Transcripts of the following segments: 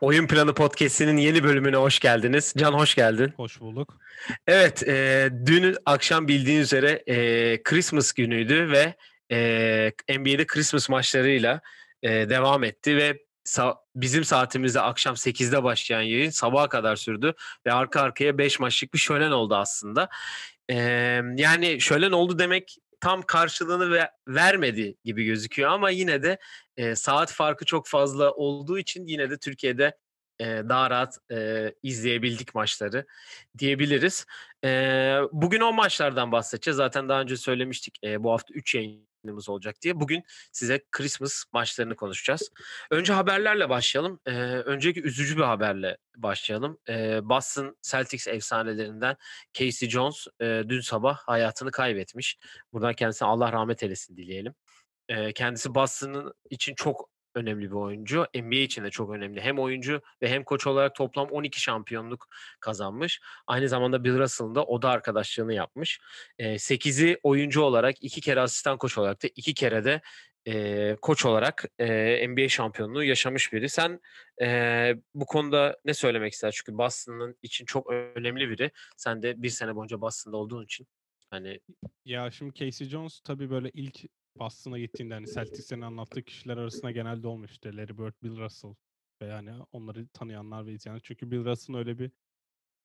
Oyun Planı Podcast'inin yeni bölümüne hoş geldiniz. Can hoş geldin. Hoş bulduk. Evet, e, dün akşam bildiğin üzere e, Christmas günüydü ve e, NBA'de Christmas maçlarıyla e, devam etti ve sa- bizim saatimizde akşam 8'de başlayan yayın sabaha kadar sürdü ve arka arkaya 5 maçlık bir şölen oldu aslında. E, yani şölen oldu demek tam karşılığını ve vermedi gibi gözüküyor ama yine de e, saat farkı çok fazla olduğu için yine de Türkiye'de e, daha rahat e, izleyebildik maçları diyebiliriz. E, bugün o maçlardan bahsedeceğiz. Zaten daha önce söylemiştik e, bu hafta 3 yayınımız olacak diye. Bugün size Christmas maçlarını konuşacağız. Önce haberlerle başlayalım. E, önceki üzücü bir haberle başlayalım. E, Boston Celtics efsanelerinden Casey Jones e, dün sabah hayatını kaybetmiş. Buradan kendisine Allah rahmet eylesin dileyelim. E, kendisi Boston'ın için çok önemli bir oyuncu. NBA için de çok önemli. Hem oyuncu ve hem koç olarak toplam 12 şampiyonluk kazanmış. Aynı zamanda Bill Russell'ın da oda arkadaşlığını yapmış. E, 8'i oyuncu olarak, iki kere asistan koç olarak da iki kere de e, koç olarak e, NBA şampiyonluğu yaşamış biri. Sen e, bu konuda ne söylemek ister? Çünkü Boston'ın için çok önemli biri. Sen de bir sene boyunca Boston'da olduğun için hani Ya şimdi Casey Jones tabii böyle ilk Boston'a gittiğinde hani Celtics'in anlattığı kişiler arasında genelde olmuş işte Larry Bird, Bill Russell ve yani onları tanıyanlar ve izleyenler. Çünkü Bill Russell'ın öyle bir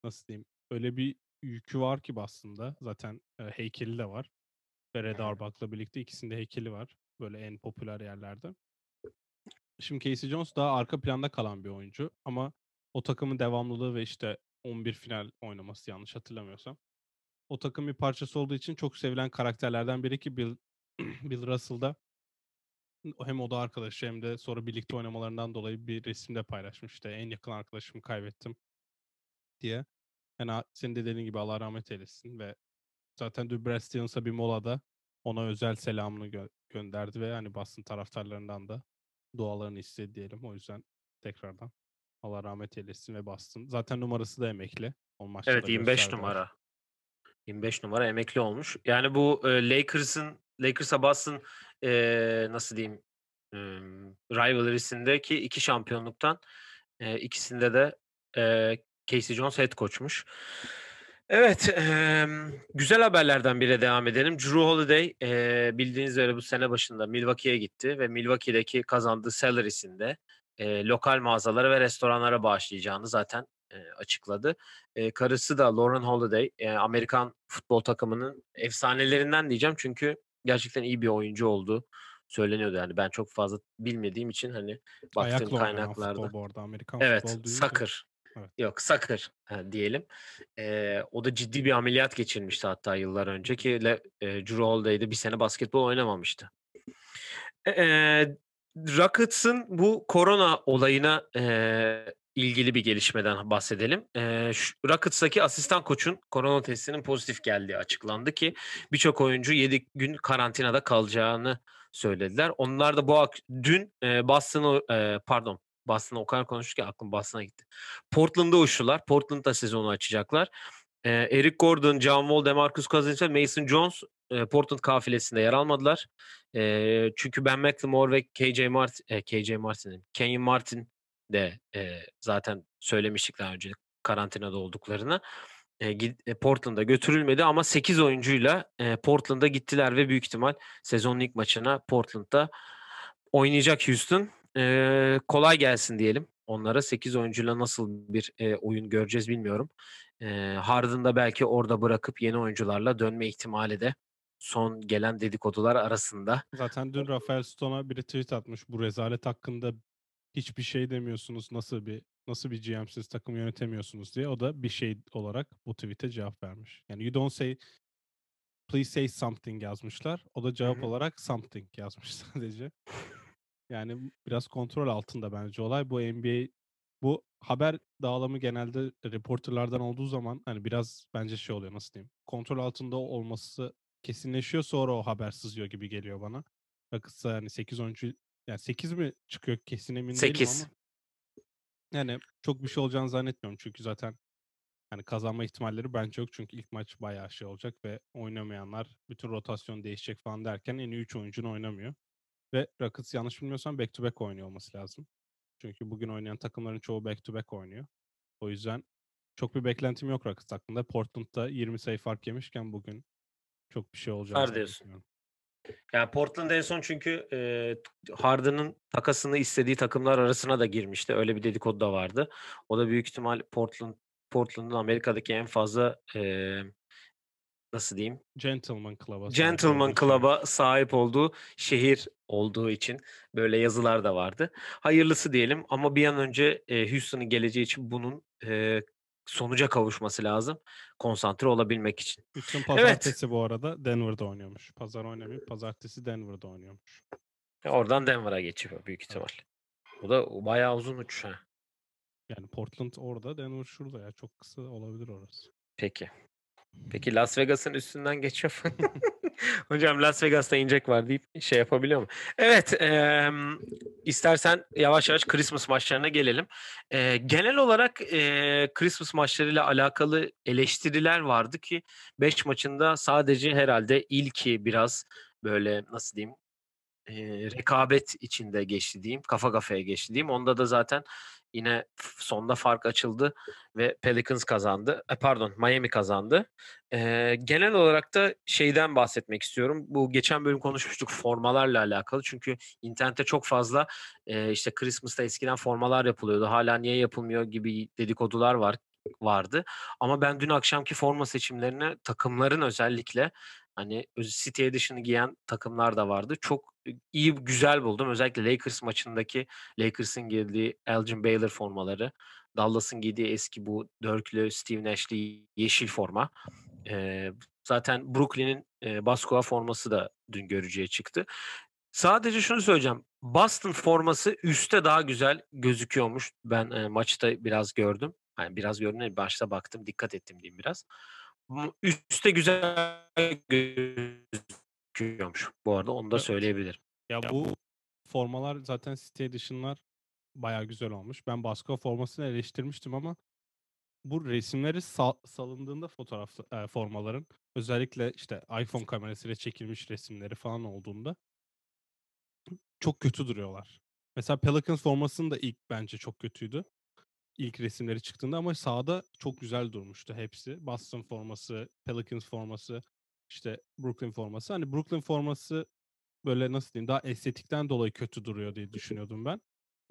nasıl diyeyim öyle bir yükü var ki Boston'da. Zaten e, heykeli de var. Ve Red Auerbach'la birlikte ikisinde heykeli var. Böyle en popüler yerlerde. Şimdi Casey Jones daha arka planda kalan bir oyuncu ama o takımın devamlılığı ve işte 11 final oynaması yanlış hatırlamıyorsam. O takım bir parçası olduğu için çok sevilen karakterlerden biri ki Bill, Bill Russell'da hem o da arkadaşı hem de sonra birlikte oynamalarından dolayı bir resimde paylaşmış. İşte en yakın arkadaşımı kaybettim diye. Yani senin de dediğin gibi Allah rahmet eylesin ve zaten dün Brad Stevens'a bir molada ona özel selamını gö- gönderdi ve hani Boston taraftarlarından da dualarını istedi diyelim. O yüzden tekrardan Allah rahmet eylesin ve Boston. Zaten numarası da emekli. O maçta evet da 25 gösterdiler. numara. 25 numara emekli olmuş. Yani bu e, Lakers'ın Lakers'a Boston e, nasıl diyeyim e, rivalry'sindeki iki şampiyonluktan e, ikisinde de e, Casey Jones head coach'muş. Evet, e, güzel haberlerden bire devam edelim. Drew Holiday e, bildiğiniz üzere bu sene başında Milwaukee'ye gitti ve Milwaukee'deki kazandığı salary'sinde e, lokal mağazalara ve restoranlara bağışlayacağını zaten e, açıkladı. E, karısı da Lauren Holiday, e, Amerikan futbol takımının efsanelerinden diyeceğim çünkü gerçekten iyi bir oyuncu olduğu söyleniyordu. Yani ben çok fazla bilmediğim için hani baktığım Ayakla kaynaklarda. futbol bu arada. Amerikan Evet, soccer. Evet. Yok, ha, diyelim. Ee, o da ciddi bir ameliyat geçirmişti hatta yıllar önce ki Le, e, Drew Holiday'de bir sene basketbol oynamamıştı. Ee, Rockets'ın bu korona olayına e, ilgili bir gelişmeden bahsedelim. E, Rockets'taki asistan koçun korona testinin pozitif geldiği açıklandı ki birçok oyuncu 7 gün karantinada kalacağını söylediler. Onlar da bu dün e, Boston'ı e, pardon Boston'a o kadar konuştuk ki aklım Boston'a gitti. Portland'da uçtular. Portland'da sezonu açacaklar. E, Eric Gordon, John Wall, DeMarcus Cousins ve Mason Jones e, Portland kafilesinde yer almadılar. E, çünkü Ben McLemore ve KJ Martin, e, KJ Martin, Kenyon Martin de e, zaten söylemiştik daha önce karantinada olduklarını. E, e, Portland'a götürülmedi ama 8 oyuncuyla e, Portland'a gittiler ve büyük ihtimal sezonun ilk maçına Portland'da oynayacak Houston. E, kolay gelsin diyelim onlara. 8 oyuncuyla nasıl bir e, oyun göreceğiz bilmiyorum. E, Harden'da belki orada bırakıp yeni oyuncularla dönme ihtimali de son gelen dedikodular arasında. Zaten dün Rafael Stone'a biri tweet atmış. Bu rezalet hakkında hiçbir şey demiyorsunuz. Nasıl bir nasıl bir GM'siz takım yönetemiyorsunuz diye. O da bir şey olarak bu tweet'e cevap vermiş. Yani you don't say please say something yazmışlar. O da cevap hı. olarak something yazmış sadece. Yani biraz kontrol altında bence olay. Bu NBA bu haber dağılımı genelde reporterlardan olduğu zaman hani biraz bence şey oluyor nasıl diyeyim. Kontrol altında olması kesinleşiyor sonra o haber sızıyor gibi geliyor bana. Bakılsa yani 8 oyuncu yani 8 mi çıkıyor kesin emin değilim Sekiz. ama yani çok bir şey olacağını zannetmiyorum çünkü zaten Yani kazanma ihtimalleri bence yok çünkü ilk maç bayağı şey olacak ve oynamayanlar bütün rotasyon değişecek falan derken en iyi 3 oyuncun oynamıyor. Ve Rockets yanlış bilmiyorsam back to back oynuyor olması lazım. Çünkü bugün oynayan takımların çoğu back to back oynuyor. O yüzden çok bir beklentim yok Rockets hakkında. Portland'da 20 sayı fark yemişken bugün çok bir şey olacağını Var diyorsun. Yani Portland en son çünkü e, Harden'ın takasını istediği takımlar arasına da girmişti. Öyle bir dedikodu da vardı. O da büyük ihtimal Portland Portland'ın Amerika'daki en fazla e, nasıl diyeyim? Gentleman Club'a. Gentleman Club'a sahip olduğu şehir olduğu için böyle yazılar da vardı. Hayırlısı diyelim ama bir an önce e, Houston'ın geleceği için bunun e, sonuca kavuşması lazım. Konsantre olabilmek için. Houston pazartesi evet. bu arada Denver'da oynuyormuş. Pazar oynamıyor. Pazartesi Denver'da oynuyormuş. Oradan Denver'a geçiyor büyük ihtimal. Bu da bayağı uzun uçuş ha. Yani Portland orada, Denver şurada ya. Çok kısa olabilir orası. Peki. Peki Las Vegas'ın üstünden geçiyor. Hocam Las Vegas'ta inecek var deyip şey yapabiliyor mu? Evet. E, istersen yavaş yavaş Christmas maçlarına gelelim. E, genel olarak e, Christmas maçlarıyla alakalı eleştiriler vardı ki 5 maçında sadece herhalde ilki biraz böyle nasıl diyeyim e, rekabet içinde geçti diyeyim. Kafa kafaya geçti diyeyim. Onda da zaten Yine sonda fark açıldı ve Pelicans kazandı. E, pardon Miami kazandı. E, genel olarak da şeyden bahsetmek istiyorum. Bu geçen bölüm konuşmuştuk formalarla alakalı. Çünkü internette çok fazla e, işte Christmas'ta eskiden formalar yapılıyordu. Hala niye yapılmıyor gibi dedikodular var vardı. Ama ben dün akşamki forma seçimlerini takımların özellikle Hani City Edition'ı giyen takımlar da vardı. Çok iyi, güzel buldum. Özellikle Lakers maçındaki Lakers'ın giydiği Elgin Baylor formaları. Dallas'ın giydiği eski bu dörklü Steve Nash'li yeşil forma. Ee, zaten Brooklyn'in e, Baskova forması da dün görücüye çıktı. Sadece şunu söyleyeceğim. Boston forması üstte daha güzel gözüküyormuş. Ben e, maçta biraz gördüm. Yani biraz gördüm. Başta baktım, dikkat ettim diyeyim biraz üstte güzel gözüküyormuş bu arada onu da söyleyebilirim. Ya bu formalar zaten City Edition'lar baya güzel olmuş. Ben Baskova formasını eleştirmiştim ama bu resimleri sal- salındığında fotoğraf e, formaların özellikle işte iPhone kamerasıyla çekilmiş resimleri falan olduğunda çok kötü duruyorlar. Mesela Pelicans formasının da ilk bence çok kötüydü ilk resimleri çıktığında ama sahada çok güzel durmuştu hepsi. Boston forması, Pelicans forması, işte Brooklyn forması. Hani Brooklyn forması böyle nasıl diyeyim daha estetikten dolayı kötü duruyor diye düşünüyordum ben.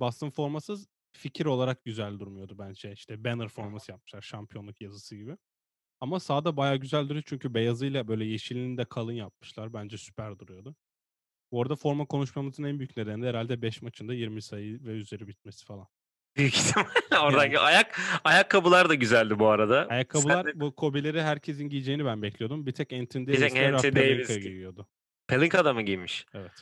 Boston forması fikir olarak güzel durmuyordu bence. İşte banner forması yapmışlar şampiyonluk yazısı gibi. Ama sahada baya güzel duruyor çünkü beyazıyla böyle yeşilini de kalın yapmışlar. Bence süper duruyordu. Bu arada forma konuşmamızın en büyük nedeni de herhalde 5 maçında 20 sayı ve üzeri bitmesi falan. Büyük ihtimalle oradan yani. ayak ayakkabılar da güzeldi bu arada. Ayakkabılar de... bu Kobe'leri herkesin giyeceğini ben bekliyordum. Bir tek Anthony Davis ve Anthony Davis giyiyordu. Pelinka da mı giymiş? Evet.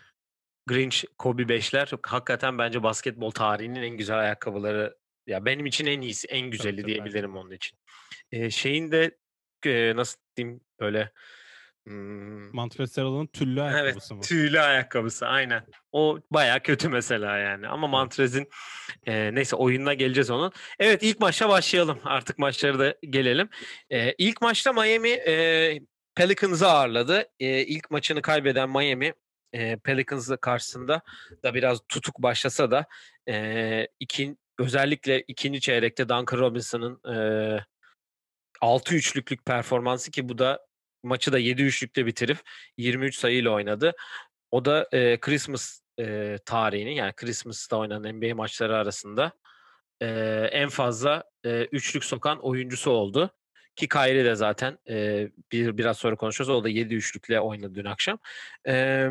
Grinch, Kobe 5'ler hakikaten bence basketbol tarihinin en güzel ayakkabıları. Ya benim için en iyisi, en güzeli tabii, diyebilirim tabii. onun için. Ee, şeyin de e, nasıl diyeyim böyle Hmm. Montrezl tüllü ayakkabısı evet, mı? Tüylü ayakkabısı aynen. O baya kötü mesela yani. Ama Montrez'in e, neyse oyununa geleceğiz onun. Evet ilk maçta başlayalım. Artık maçları da gelelim. E, ilk maçta Miami e, Pelicans'ı ağırladı. E, ilk maçını kaybeden Miami e, Pelicans karşısında da biraz tutuk başlasa da e, ikin, özellikle ikinci çeyrekte Duncan Robinson'ın e, 6 üçlüklük performansı ki bu da maçı da 7-3'lükte bitirip 23 sayıyla oynadı. O da e, Christmas e, tarihini yani Christmas'ta oynanan NBA maçları arasında e, en fazla e, üçlük sokan oyuncusu oldu. Ki Kyrie de zaten e, bir biraz sonra konuşacağız. O da 7 üçlükle oynadı dün akşam. E,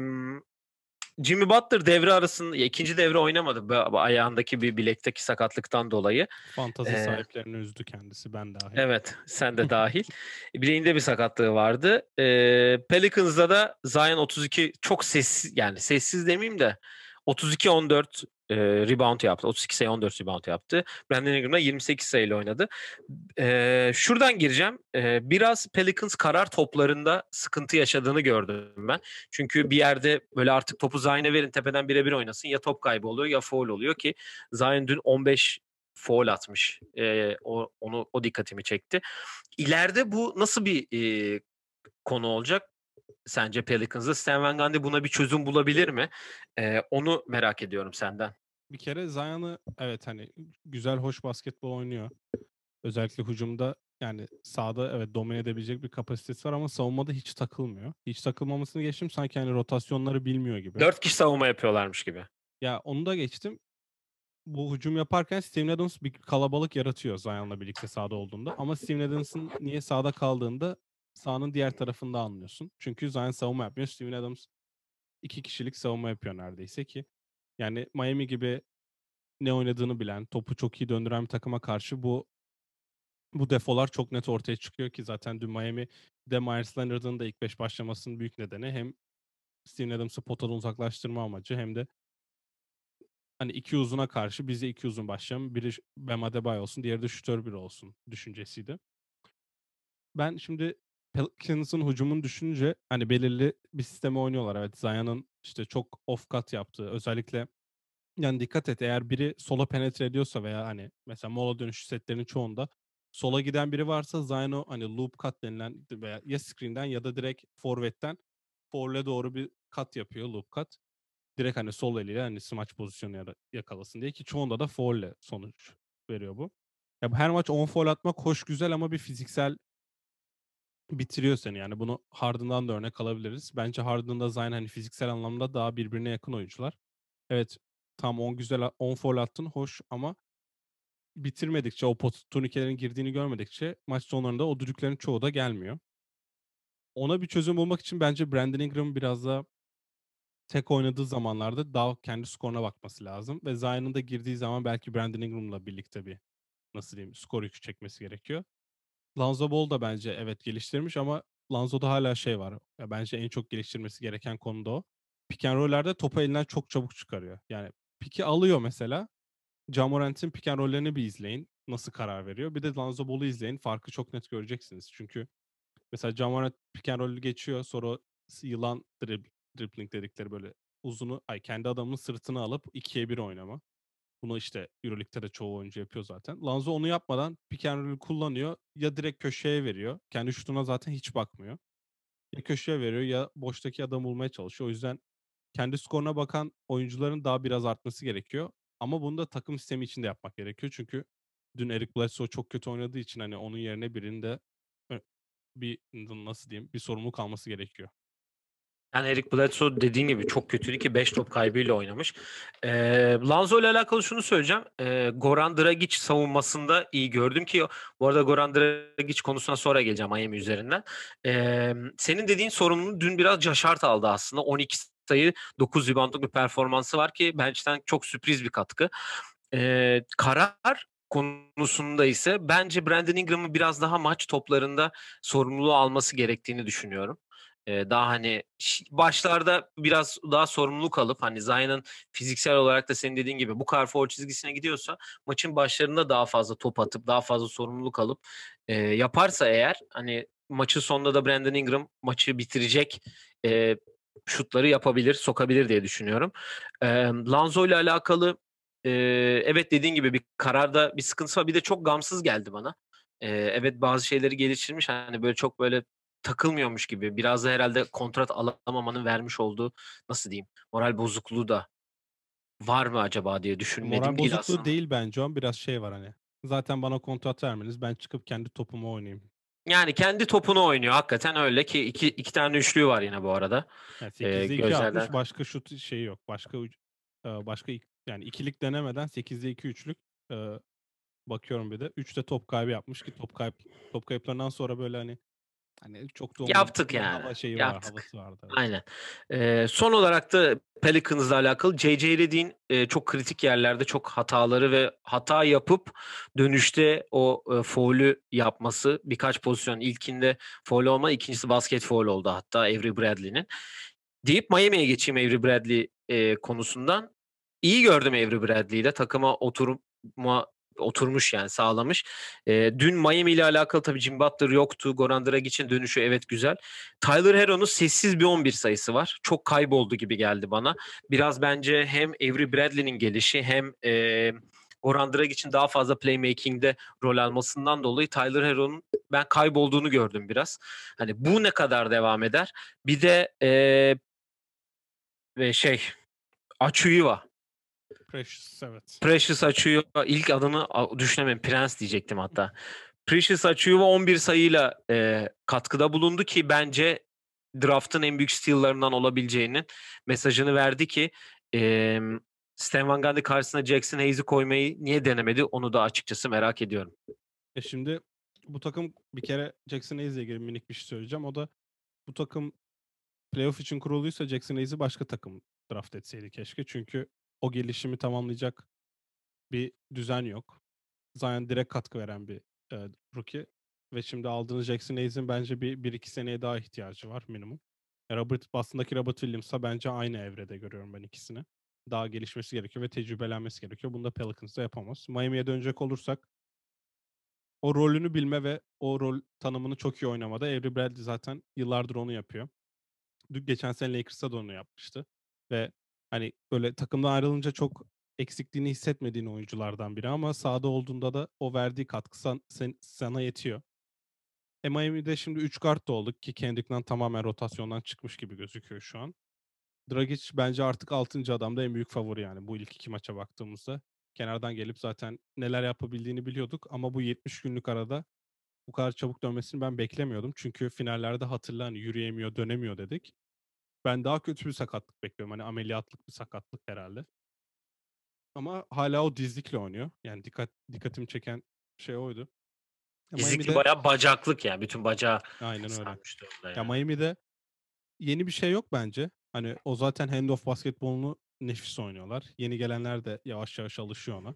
Jimmy Butler devre arasında ikinci devre oynamadı ayağındaki bir bilekteki sakatlıktan dolayı. Fantazi ee, sahiplerini üzdü kendisi ben dahil. Evet sen de dahil. Bileğinde bir sakatlığı vardı. Ee, Pelicans'da da Zion 32 çok sessiz yani sessiz demeyeyim de 32-14 e, rebound yaptı. 32 sayı 14 rebound yaptı. Brandon Ingram da 28 sayıyla oynadı. E, şuradan gireceğim. E, biraz Pelicans karar toplarında sıkıntı yaşadığını gördüm ben. Çünkü bir yerde böyle artık topu Zion'e verin tepeden birebir oynasın. Ya top kaybı oluyor ya foul oluyor ki Zion dün 15 foul atmış. E, o, onu o dikkatimi çekti. İleride bu nasıl bir e, konu olacak? Sence Pelicans'da Stan Van Gundy buna bir çözüm bulabilir mi? E, onu merak ediyorum senden. Bir kere Zion'ı evet hani güzel hoş basketbol oynuyor. Özellikle hücumda yani sahada evet domine edebilecek bir kapasitesi var ama savunmada hiç takılmıyor. Hiç takılmamasını geçtim sanki hani rotasyonları bilmiyor gibi. Dört kişi savunma yapıyorlarmış gibi. Ya onu da geçtim. Bu hücum yaparken Steven Adams bir kalabalık yaratıyor Zion'la birlikte sahada olduğunda. Ama Steven Adams'ın niye sahada kaldığında sahanın diğer tarafında anlıyorsun. Çünkü Zion savunma yapmıyor. Steven Adams iki kişilik savunma yapıyor neredeyse ki. Yani Miami gibi ne oynadığını bilen, topu çok iyi döndüren bir takıma karşı bu bu defolar çok net ortaya çıkıyor ki zaten dün Miami de Myers Leonard'ın da ilk beş başlamasının büyük nedeni hem Steven Adams'ı potadan uzaklaştırma amacı hem de hani iki uzuna karşı bize iki uzun başlayalım. Biri Bam Adebayo olsun, diğeri de şütör biri olsun düşüncesiydi. Ben şimdi Pelicans'ın hücumunu düşününce hani belirli bir sisteme oynuyorlar. Evet Zion'ın işte çok off cut yaptığı özellikle yani dikkat et eğer biri sola penetre ediyorsa veya hani mesela mola dönüşü setlerinin çoğunda sola giden biri varsa Zion'u hani loop cut denilen veya ya screen'den ya da direkt forvetten forle doğru bir kat yapıyor loop cut. Direkt hani sol eliyle hani smaç pozisyonu yakalasın diye ki çoğunda da foul'le sonuç veriyor bu. Ya her maç 10 foul atmak hoş güzel ama bir fiziksel bitiriyor seni yani. Bunu Harden'dan da örnek alabiliriz. Bence Harden'da Zion hani fiziksel anlamda daha birbirine yakın oyuncular. Evet tam 10 güzel 10 foul attın hoş ama bitirmedikçe o pot turnikelerin girdiğini görmedikçe maç sonlarında o düdüklerin çoğu da gelmiyor. Ona bir çözüm bulmak için bence Brandon Ingram biraz da tek oynadığı zamanlarda daha kendi skoruna bakması lazım. Ve Zion'ın da girdiği zaman belki Brandon Ingram'la birlikte bir nasıl diyeyim skor yükü çekmesi gerekiyor. Lonzo Ball da bence evet geliştirmiş ama Lonzo'da hala şey var. Ya bence en çok geliştirmesi gereken konu da o. Pick and roll'lerde topu elinden çok çabuk çıkarıyor. Yani piki alıyor mesela. Jamorant'in pick and roll'lerini bir izleyin. Nasıl karar veriyor. Bir de Lonzo Ball'u izleyin. Farkı çok net göreceksiniz. Çünkü mesela Jamorant pick and roll'ü geçiyor. Sonra yılan dribble, dribbling dedikleri böyle uzunu ay kendi adamının sırtını alıp ikiye bir oynama. Bunu işte Euroleague'de de çoğu oyuncu yapıyor zaten. Lanzo onu yapmadan pick and roll kullanıyor. Ya direkt köşeye veriyor. Kendi şutuna zaten hiç bakmıyor. Ya köşeye veriyor ya boştaki adam bulmaya çalışıyor. O yüzden kendi skoruna bakan oyuncuların daha biraz artması gerekiyor. Ama bunu da takım sistemi içinde yapmak gerekiyor. Çünkü dün Eric Bledsoe çok kötü oynadığı için hani onun yerine birinde bir nasıl diyeyim bir sorumluluk alması gerekiyor. Yani Eric Bledsoe dediğin gibi çok kötüydü ki 5 top kaybıyla oynamış. E, Lanzo ile alakalı şunu söyleyeceğim. E, Goran Dragic savunmasında iyi gördüm ki bu arada Goran Dragic konusuna sonra geleceğim Miami üzerinden. E, senin dediğin sorumluluğu dün biraz Caşart aldı aslında. 12 sayı 9 reboundluk bir performansı var ki bench'ten çok sürpriz bir katkı. E, karar konusunda ise bence Brandon Ingram'ın biraz daha maç toplarında sorumluluğu alması gerektiğini düşünüyorum daha hani başlarda biraz daha sorumluluk alıp hani Zion'ın fiziksel olarak da senin dediğin gibi bu for çizgisine gidiyorsa maçın başlarında daha fazla top atıp daha fazla sorumluluk alıp e, yaparsa eğer hani maçın sonunda da Brandon Ingram maçı bitirecek e, şutları yapabilir, sokabilir diye düşünüyorum. E, Lanzo ile alakalı e, evet dediğin gibi bir kararda bir sıkıntısı var. Bir de çok gamsız geldi bana. E, evet bazı şeyleri geliştirmiş. Hani böyle çok böyle takılmıyormuş gibi. Biraz da herhalde kontrat alamamanın vermiş olduğu nasıl diyeyim moral bozukluğu da var mı acaba diye düşünmedim Moral değil bozukluğu aslında. değil bence o. Biraz şey var hani. Zaten bana kontrat vermeniz ben çıkıp kendi topumu oynayayım. Yani kendi topunu oynuyor hakikaten öyle ki iki, iki tane üçlüğü var yine bu arada. Yani 8'de 2 gözlerden... atmış başka şut şeyi yok. Başka başka yani ikilik denemeden 8'de 2 üçlük bakıyorum bir de. 3'te top kaybı yapmış ki top kayıp top kayıplarından sonra böyle hani Hani çok da Yaptık yani. Hava şeyi Yaptık. var, havası vardı. Aynen. Ee, son olarak da Pelicans'la alakalı J.J. Redick'in e, çok kritik yerlerde çok hataları ve hata yapıp dönüşte o e, foul'ü yapması birkaç pozisyon ilkinde foul olma ikincisi basket foul oldu hatta Avery Bradley'nin. Deyip Miami'ye geçeyim Avery Bradley e, konusundan. İyi gördüm Avery Bradley'i de takıma oturma oturmuş yani sağlamış. E, dün Miami ile alakalı tabii Jim Butler yoktu. Goran Dragic'in dönüşü evet güzel. Tyler Hero'nun sessiz bir 11 sayısı var. Çok kayboldu gibi geldi bana. Biraz bence hem Avery Bradley'nin gelişi hem e, Goran Dragic'in daha fazla playmaking'de rol almasından dolayı Tyler Hero'nun ben kaybolduğunu gördüm biraz. Hani bu ne kadar devam eder? Bir de ee, ve şey Achuyuva. Precious evet. Precious Achuyuva ilk adını düşünemem Prens diyecektim hatta. Precious Achuyuva 11 sayıyla e, katkıda bulundu ki bence draft'ın en büyük steal'larından olabileceğinin mesajını verdi ki e, Stan Van Gundy karşısına Jackson Hayes'i koymayı niye denemedi onu da açıkçası merak ediyorum. E şimdi bu takım bir kere Jackson Hayes'le ilgili minik bir şey söyleyeceğim. O da bu takım playoff için kuruluysa Jackson Hayes'i başka takım draft etseydi keşke. Çünkü o gelişimi tamamlayacak bir düzen yok. Zion direkt katkı veren bir e, rookie. Ve şimdi aldığınız Jackson Hayes'in bence bir, bir iki seneye daha ihtiyacı var minimum. E, Robert, Boston'daki Robert Williams'a bence aynı evrede görüyorum ben ikisini. Daha gelişmesi gerekiyor ve tecrübelenmesi gerekiyor. Bunu da Pelicans'da yapamaz. Miami'ye dönecek olursak o rolünü bilme ve o rol tanımını çok iyi oynamada Avery Bradley zaten yıllardır onu yapıyor. Geçen sene Lakers'ta da onu yapmıştı. Ve hani böyle takımdan ayrılınca çok eksikliğini hissetmediğin oyunculardan biri ama sahada olduğunda da o verdiği katkı san, sen, sana yetiyor. E Miami'de şimdi 3 kart da olduk ki Kendrick Nunn tamamen rotasyondan çıkmış gibi gözüküyor şu an. Dragic bence artık 6. adamda en büyük favori yani bu ilk iki maça baktığımızda. Kenardan gelip zaten neler yapabildiğini biliyorduk ama bu 70 günlük arada bu kadar çabuk dönmesini ben beklemiyordum. Çünkü finallerde hatırla hani yürüyemiyor, dönemiyor dedik. Ben daha kötü bir sakatlık bekliyorum. Hani ameliyatlık bir sakatlık herhalde. Ama hala o dizlikle oynuyor. Yani dikkat dikkatimi çeken şey oydu. Ya Dizlikli Miami'de, bayağı bacaklık yani. Bütün bacağı aynen öyle. Yani. Ya Miami'de yeni bir şey yok bence. Hani o zaten handoff basketbolunu nefis oynuyorlar. Yeni gelenler de yavaş yavaş alışıyor ona.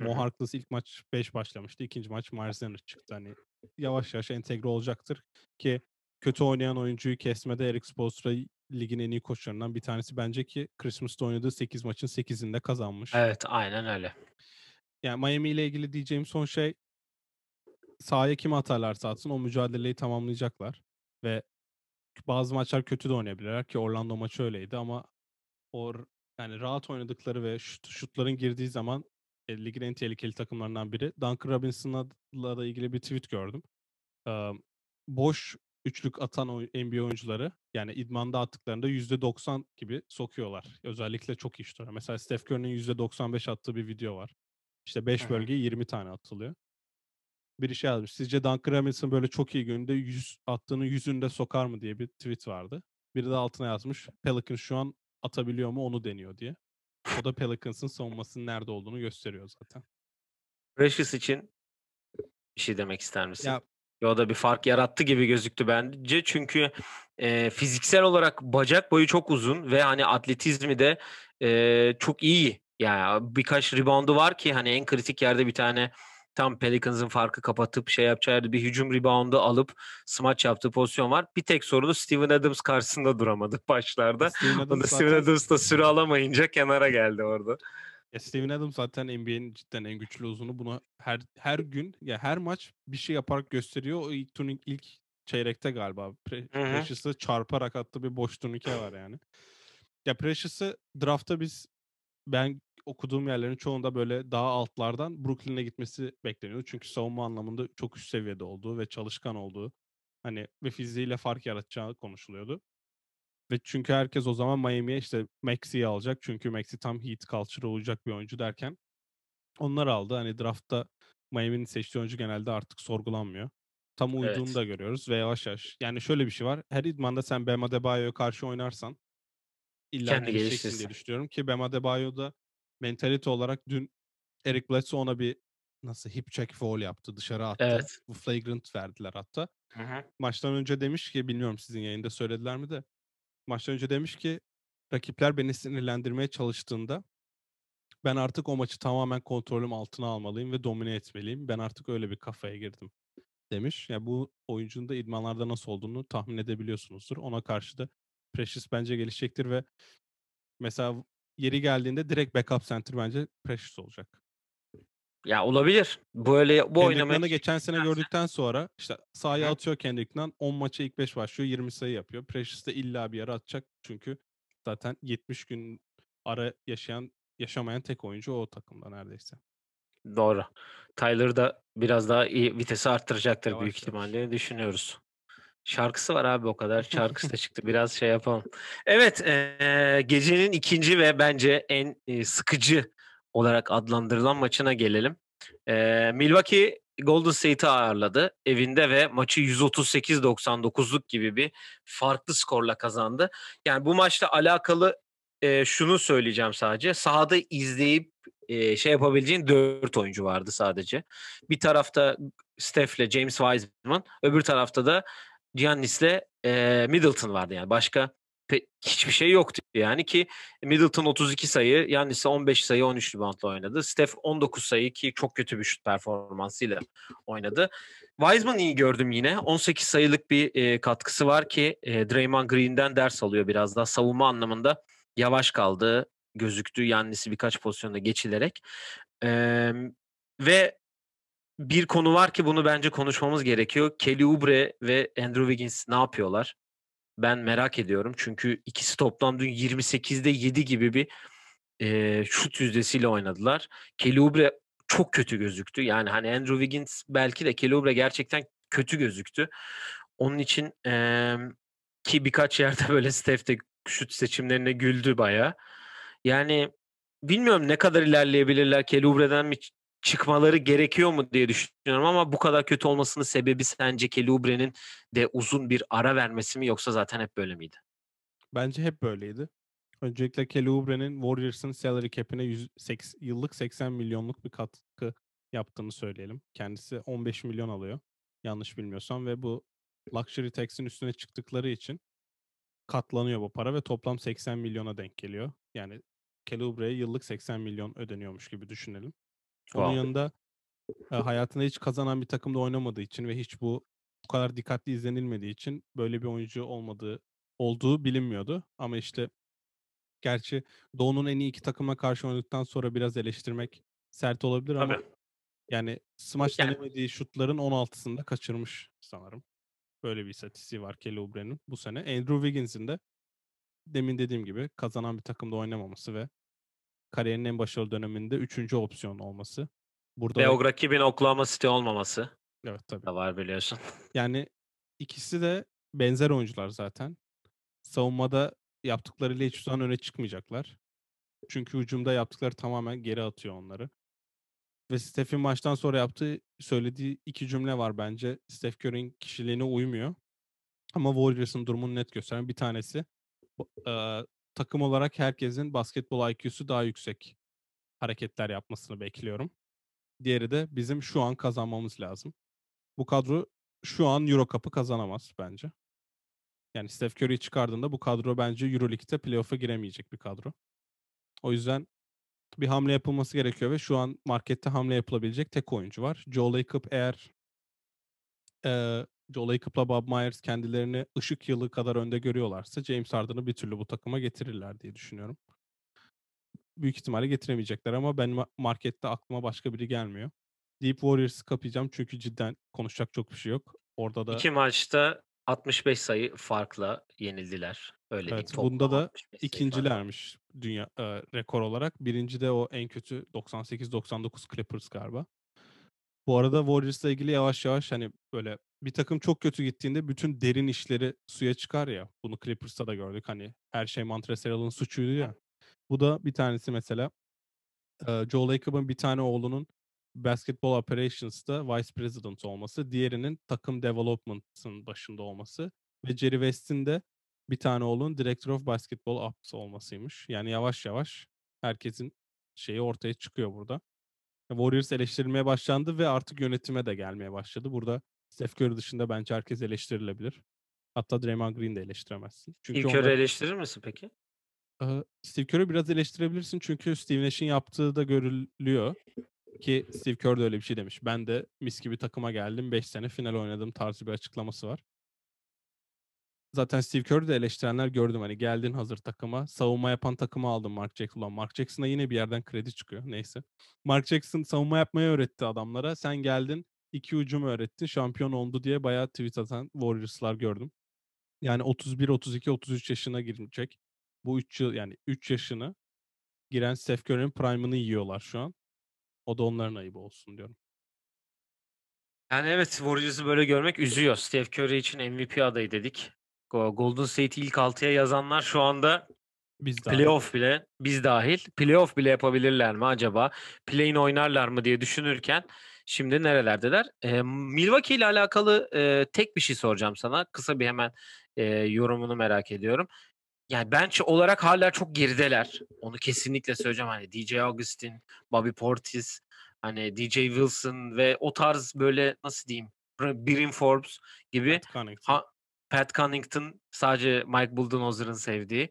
Mo Harkless ilk maç 5 başlamıştı. İkinci maç Leonard çıktı. Hani yavaş yavaş entegre olacaktır. Ki kötü oynayan oyuncuyu kesmede Eric Spoelstra ligin en iyi koçlarından bir tanesi bence ki Christmas'ta oynadığı 8 maçın 8'inde kazanmış. Evet aynen öyle. Yani Miami ile ilgili diyeceğim son şey sahaya kim atarlarsa atsın o mücadeleyi tamamlayacaklar. Ve bazı maçlar kötü de oynayabilirler ki Orlando maçı öyleydi ama o yani rahat oynadıkları ve şut, şutların girdiği zaman e, ligin en tehlikeli takımlarından biri. Duncan Robinson'la da ilgili bir tweet gördüm. Ee, boş üçlük atan NBA oyuncuları yani idmanda attıklarında %90 gibi sokuyorlar. Özellikle çok iyi şutlar. Mesela Steph Curry'nin %95 attığı bir video var. İşte 5 bölgeye 20 tane atılıyor. Bir şey yazmış. Sizce Duncan Robinson böyle çok iyi günde 100 attığını yüzünde sokar mı diye bir tweet vardı. Biri de altına yazmış. Pelicans şu an atabiliyor mu onu deniyor diye. O da Pelicans'ın savunmasının nerede olduğunu gösteriyor zaten. Precious için bir şey demek ister misin? Ya o da bir fark yarattı gibi gözüktü bence. Çünkü e, fiziksel olarak bacak boyu çok uzun ve hani atletizmi de e, çok iyi. Yani birkaç reboundu var ki hani en kritik yerde bir tane tam Pelicans'ın farkı kapatıp şey yapacağı bir hücum reboundu alıp smaç yaptığı pozisyon var. Bir tek sorunu Steven Adams karşısında duramadı başlarda. Steven Adams, Onu Steven. Adams da süre alamayınca kenara geldi orada. Ya Steven Adams zaten NBA'nin cidden en güçlü uzunu. Buna her her gün ya her maç bir şey yaparak gösteriyor. O ilk turnik ilk çeyrekte galiba Pre- Precious'ı çarparak attığı bir boş turnike var yani. Ya Precious'ı draftta biz ben okuduğum yerlerin çoğunda böyle daha altlardan Brooklyn'e gitmesi bekleniyordu. Çünkü savunma anlamında çok üst seviyede olduğu ve çalışkan olduğu hani ve fiziğiyle fark yaratacağı konuşuluyordu. Ve çünkü herkes o zaman Miami'ye işte Maxi'yi alacak. Çünkü Maxi tam Heat culture olacak bir oyuncu derken onlar aldı. Hani draftta Miami'nin seçtiği oyuncu genelde artık sorgulanmıyor. Tam uyduğunu evet. da görüyoruz ve yavaş yavaş. Yani şöyle bir şey var. Her idmanda sen Bam Adebayo'ya karşı oynarsan illa gelişeceksin diye düşünüyorum ki Bam Adebayo'da mentalite olarak dün Eric Bledsoe ona bir nasıl hip check foul yaptı dışarı attı. Evet. Bu flagrant verdiler hatta. Hı hı. Maçtan önce demiş ki bilmiyorum sizin yayında söylediler mi de maçtan önce demiş ki rakipler beni sinirlendirmeye çalıştığında ben artık o maçı tamamen kontrolüm altına almalıyım ve domine etmeliyim. Ben artık öyle bir kafaya girdim demiş. Yani bu oyuncunun da idmanlarda nasıl olduğunu tahmin edebiliyorsunuzdur. Ona karşı da Precious bence gelişecektir ve mesela yeri geldiğinde direkt backup center bence Precious olacak. Ya olabilir. Böyle bu oynamayı geçen sene gördükten sonra işte sahaya Hı. atıyor Kendrick Nunn 10 maça ilk 5 başlıyor 20 sayı yapıyor. Precious da illa bir yere atacak çünkü zaten 70 gün ara yaşayan yaşamayan tek oyuncu o takımda neredeyse. Doğru. Tyler da biraz daha iyi vitesi arttıracaktır Yavaş büyük yavaş. ihtimalle düşünüyoruz. Şarkısı var abi o kadar. Şarkısı da çıktı. Biraz şey yapalım. Evet, eee, gecenin ikinci ve bence en e, sıkıcı olarak adlandırılan maçına gelelim. Eee, Milwaukee Golden State'i ağırladı evinde ve maçı 138-99'luk gibi bir farklı skorla kazandı. Yani bu maçla alakalı e, şunu söyleyeceğim sadece. Sahada izleyip e, şey yapabileceğin dört oyuncu vardı sadece. Bir tarafta Steph'le James Wiseman, öbür tarafta da Giannis'le e, Middleton vardı yani. Başka pe- hiçbir şey yoktu yani ki Middleton 32 sayı, Giannis 15 sayı 13 reboundla oynadı. Steph 19 sayı ki çok kötü bir şut performansıyla oynadı. Wiseman iyi gördüm yine. 18 sayılık bir e, katkısı var ki e, Draymond Green'den ders alıyor biraz daha savunma anlamında yavaş kaldı gözüktü. Yannis'i birkaç pozisyonda geçilerek. Ee, ve bir konu var ki bunu bence konuşmamız gerekiyor. Kelly Oubre ve Andrew Wiggins ne yapıyorlar? Ben merak ediyorum. Çünkü ikisi toplam dün 28'de 7 gibi bir e, şut yüzdesiyle oynadılar. Kelly Oubre çok kötü gözüktü. Yani hani Andrew Wiggins belki de Kelly Oubre gerçekten kötü gözüktü. Onun için e, ki birkaç yerde böyle Steph de şut seçimlerine güldü baya. Yani bilmiyorum ne kadar ilerleyebilirler. Kelly Oubre'den mi çıkmaları gerekiyor mu diye düşünüyorum ama bu kadar kötü olmasının sebebi sence Kelly Oubre'nin de uzun bir ara vermesi mi yoksa zaten hep böyle miydi? Bence hep böyleydi. Öncelikle Kelly Oubre'nin Warriors'ın salary cap'ine 100, seks- yıllık 80 milyonluk bir katkı yaptığını söyleyelim. Kendisi 15 milyon alıyor. Yanlış bilmiyorsam ve bu luxury tax'in üstüne çıktıkları için katlanıyor bu para ve toplam 80 milyona denk geliyor. Yani Kelly Oubre'ye yıllık 80 milyon ödeniyormuş gibi düşünelim. Onun Wow. yanında e, hayatında hiç kazanan bir takımda oynamadığı için ve hiç bu bu kadar dikkatli izlenilmediği için böyle bir oyuncu olmadığı olduğu bilinmiyordu. Ama işte gerçi Doğu'nun en iyi iki takıma karşı oynadıktan sonra biraz eleştirmek sert olabilir ama Tabii. yani smaç Yani- denemediği şutların 16'sında kaçırmış sanırım. Böyle bir istatistiği var Kelly Oubre'nin bu sene. Andrew Wiggins'in de demin dediğim gibi kazanan bir takımda oynamaması ve kariyerinin en başarılı döneminde üçüncü opsiyon olması. Burada Ve o rakibin Oklahoma City olmaması evet tabii. da var biliyorsun. Yani ikisi de benzer oyuncular zaten. Savunmada yaptıklarıyla hiçbir zaman öne çıkmayacaklar. Çünkü hücumda yaptıkları tamamen geri atıyor onları. Ve Steph'in maçtan sonra yaptığı, söylediği iki cümle var bence. Steph Curry'in kişiliğine uymuyor. Ama Warriors'ın durumunu net gösteren bir tanesi. Takım olarak herkesin basketbol IQ'su daha yüksek hareketler yapmasını bekliyorum. Diğeri de bizim şu an kazanmamız lazım. Bu kadro şu an Euro Cup'ı kazanamaz bence. Yani Steph Curry'i çıkardığında bu kadro bence Euroleague'de playoff'a giremeyecek bir kadro. O yüzden bir hamle yapılması gerekiyor ve şu an markette hamle yapılabilecek tek oyuncu var. Joe Lacob eğer eee Joe Lacob'la Bob Myers kendilerini ışık yılı kadar önde görüyorlarsa James Harden'ı bir türlü bu takıma getirirler diye düşünüyorum. Büyük ihtimalle getiremeyecekler ama ben ma- markette aklıma başka biri gelmiyor. Deep Warriors'ı kapayacağım çünkü cidden konuşacak çok bir şey yok. Orada da İki maçta 65 sayı farkla yenildiler. Öyle Evet, diyeyim. bunda da 65 sayı fark var. ikincilermiş dünya e, rekor olarak. Birinci de o en kötü 98-99 Clippers galiba. Bu arada Warriors'la ilgili yavaş yavaş hani böyle bir takım çok kötü gittiğinde bütün derin işleri suya çıkar ya. Bunu Clippers'ta da gördük. Hani her şey Montrezl suçuydu ya. Bu da bir tanesi mesela e, Joe Lacob'un bir tane oğlunun Basketball Operations'ta Vice President olması, diğerinin takım Development'ın başında olması ve Jerry West'in de bir tane oğlunun Director of Basketball Ops olmasıymış. Yani yavaş yavaş herkesin şeyi ortaya çıkıyor burada. Warriors eleştirilmeye başlandı ve artık yönetime de gelmeye başladı. Burada Steph Curry dışında bence herkes eleştirilebilir. Hatta Draymond Green de eleştiremezsin. Çünkü onlar- Curry eleştirir misin peki? Eee, Steve Kerr'ü biraz eleştirebilirsin çünkü Steve Nash'in yaptığı da görülüyor. Ki Steve Kerr de öyle bir şey demiş. Ben de mis gibi takıma geldim. 5 sene final oynadım tarzı bir açıklaması var. Zaten Steve Kerr'ü de eleştirenler gördüm. Hani geldin hazır takıma. Savunma yapan takımı aldın Mark Jackson. Mark Jackson'a yine bir yerden kredi çıkıyor. Neyse. Mark Jackson savunma yapmayı öğretti adamlara. Sen geldin iki hücum öğrettin. Şampiyon oldu diye bayağı tweet atan Warriors'lar gördüm. Yani 31, 32, 33 yaşına girecek. Bu 3 yıl yani 3 yaşını giren Steph Curry'nin prime'ını yiyorlar şu an. O da onların ayıbı olsun diyorum. Yani evet Warriors'ı böyle görmek üzüyor. Steph Curry için MVP adayı dedik. Golden State'i ilk 6'ya yazanlar şu anda Biz playoff bile biz dahil playoff bile yapabilirler mi acaba? Play'in oynarlar mı diye düşünürken şimdi nerelerdeler? E, Milwaukee ile alakalı e, tek bir şey soracağım sana. Kısa bir hemen e, yorumunu merak ediyorum. Yani bench olarak hala çok gerideler. Onu kesinlikle söyleyeceğim. Hani DJ Augustin, Bobby Portis, hani DJ Wilson ve o tarz böyle nasıl diyeyim Birin Forbes gibi ha, Pat Connaughton sadece Mike Budenholzer'ın sevdiği.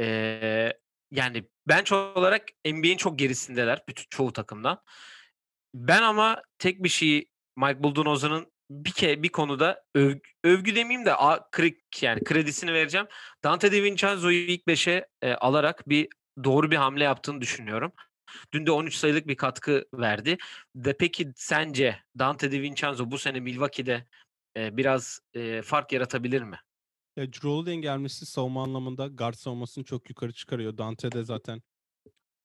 Ee, yani bench olarak NBA'in çok gerisindeler bütün çoğu takımdan. Ben ama tek bir şeyi Mike Budenholzer'ın bir ke bir konuda öv, övgü demeyeyim de a, krik yani kredisini vereceğim. Dante DiVincenzo'yu ilk 5'e e, alarak bir doğru bir hamle yaptığını düşünüyorum. Dün de 13 sayılık bir katkı verdi. De peki sence Dante DiVincenzo bu sene Milwaukee'de e, biraz e, fark yaratabilir mi? Ya Holiday'in gelmesi savunma anlamında guard savunmasını çok yukarı çıkarıyor. Dante de zaten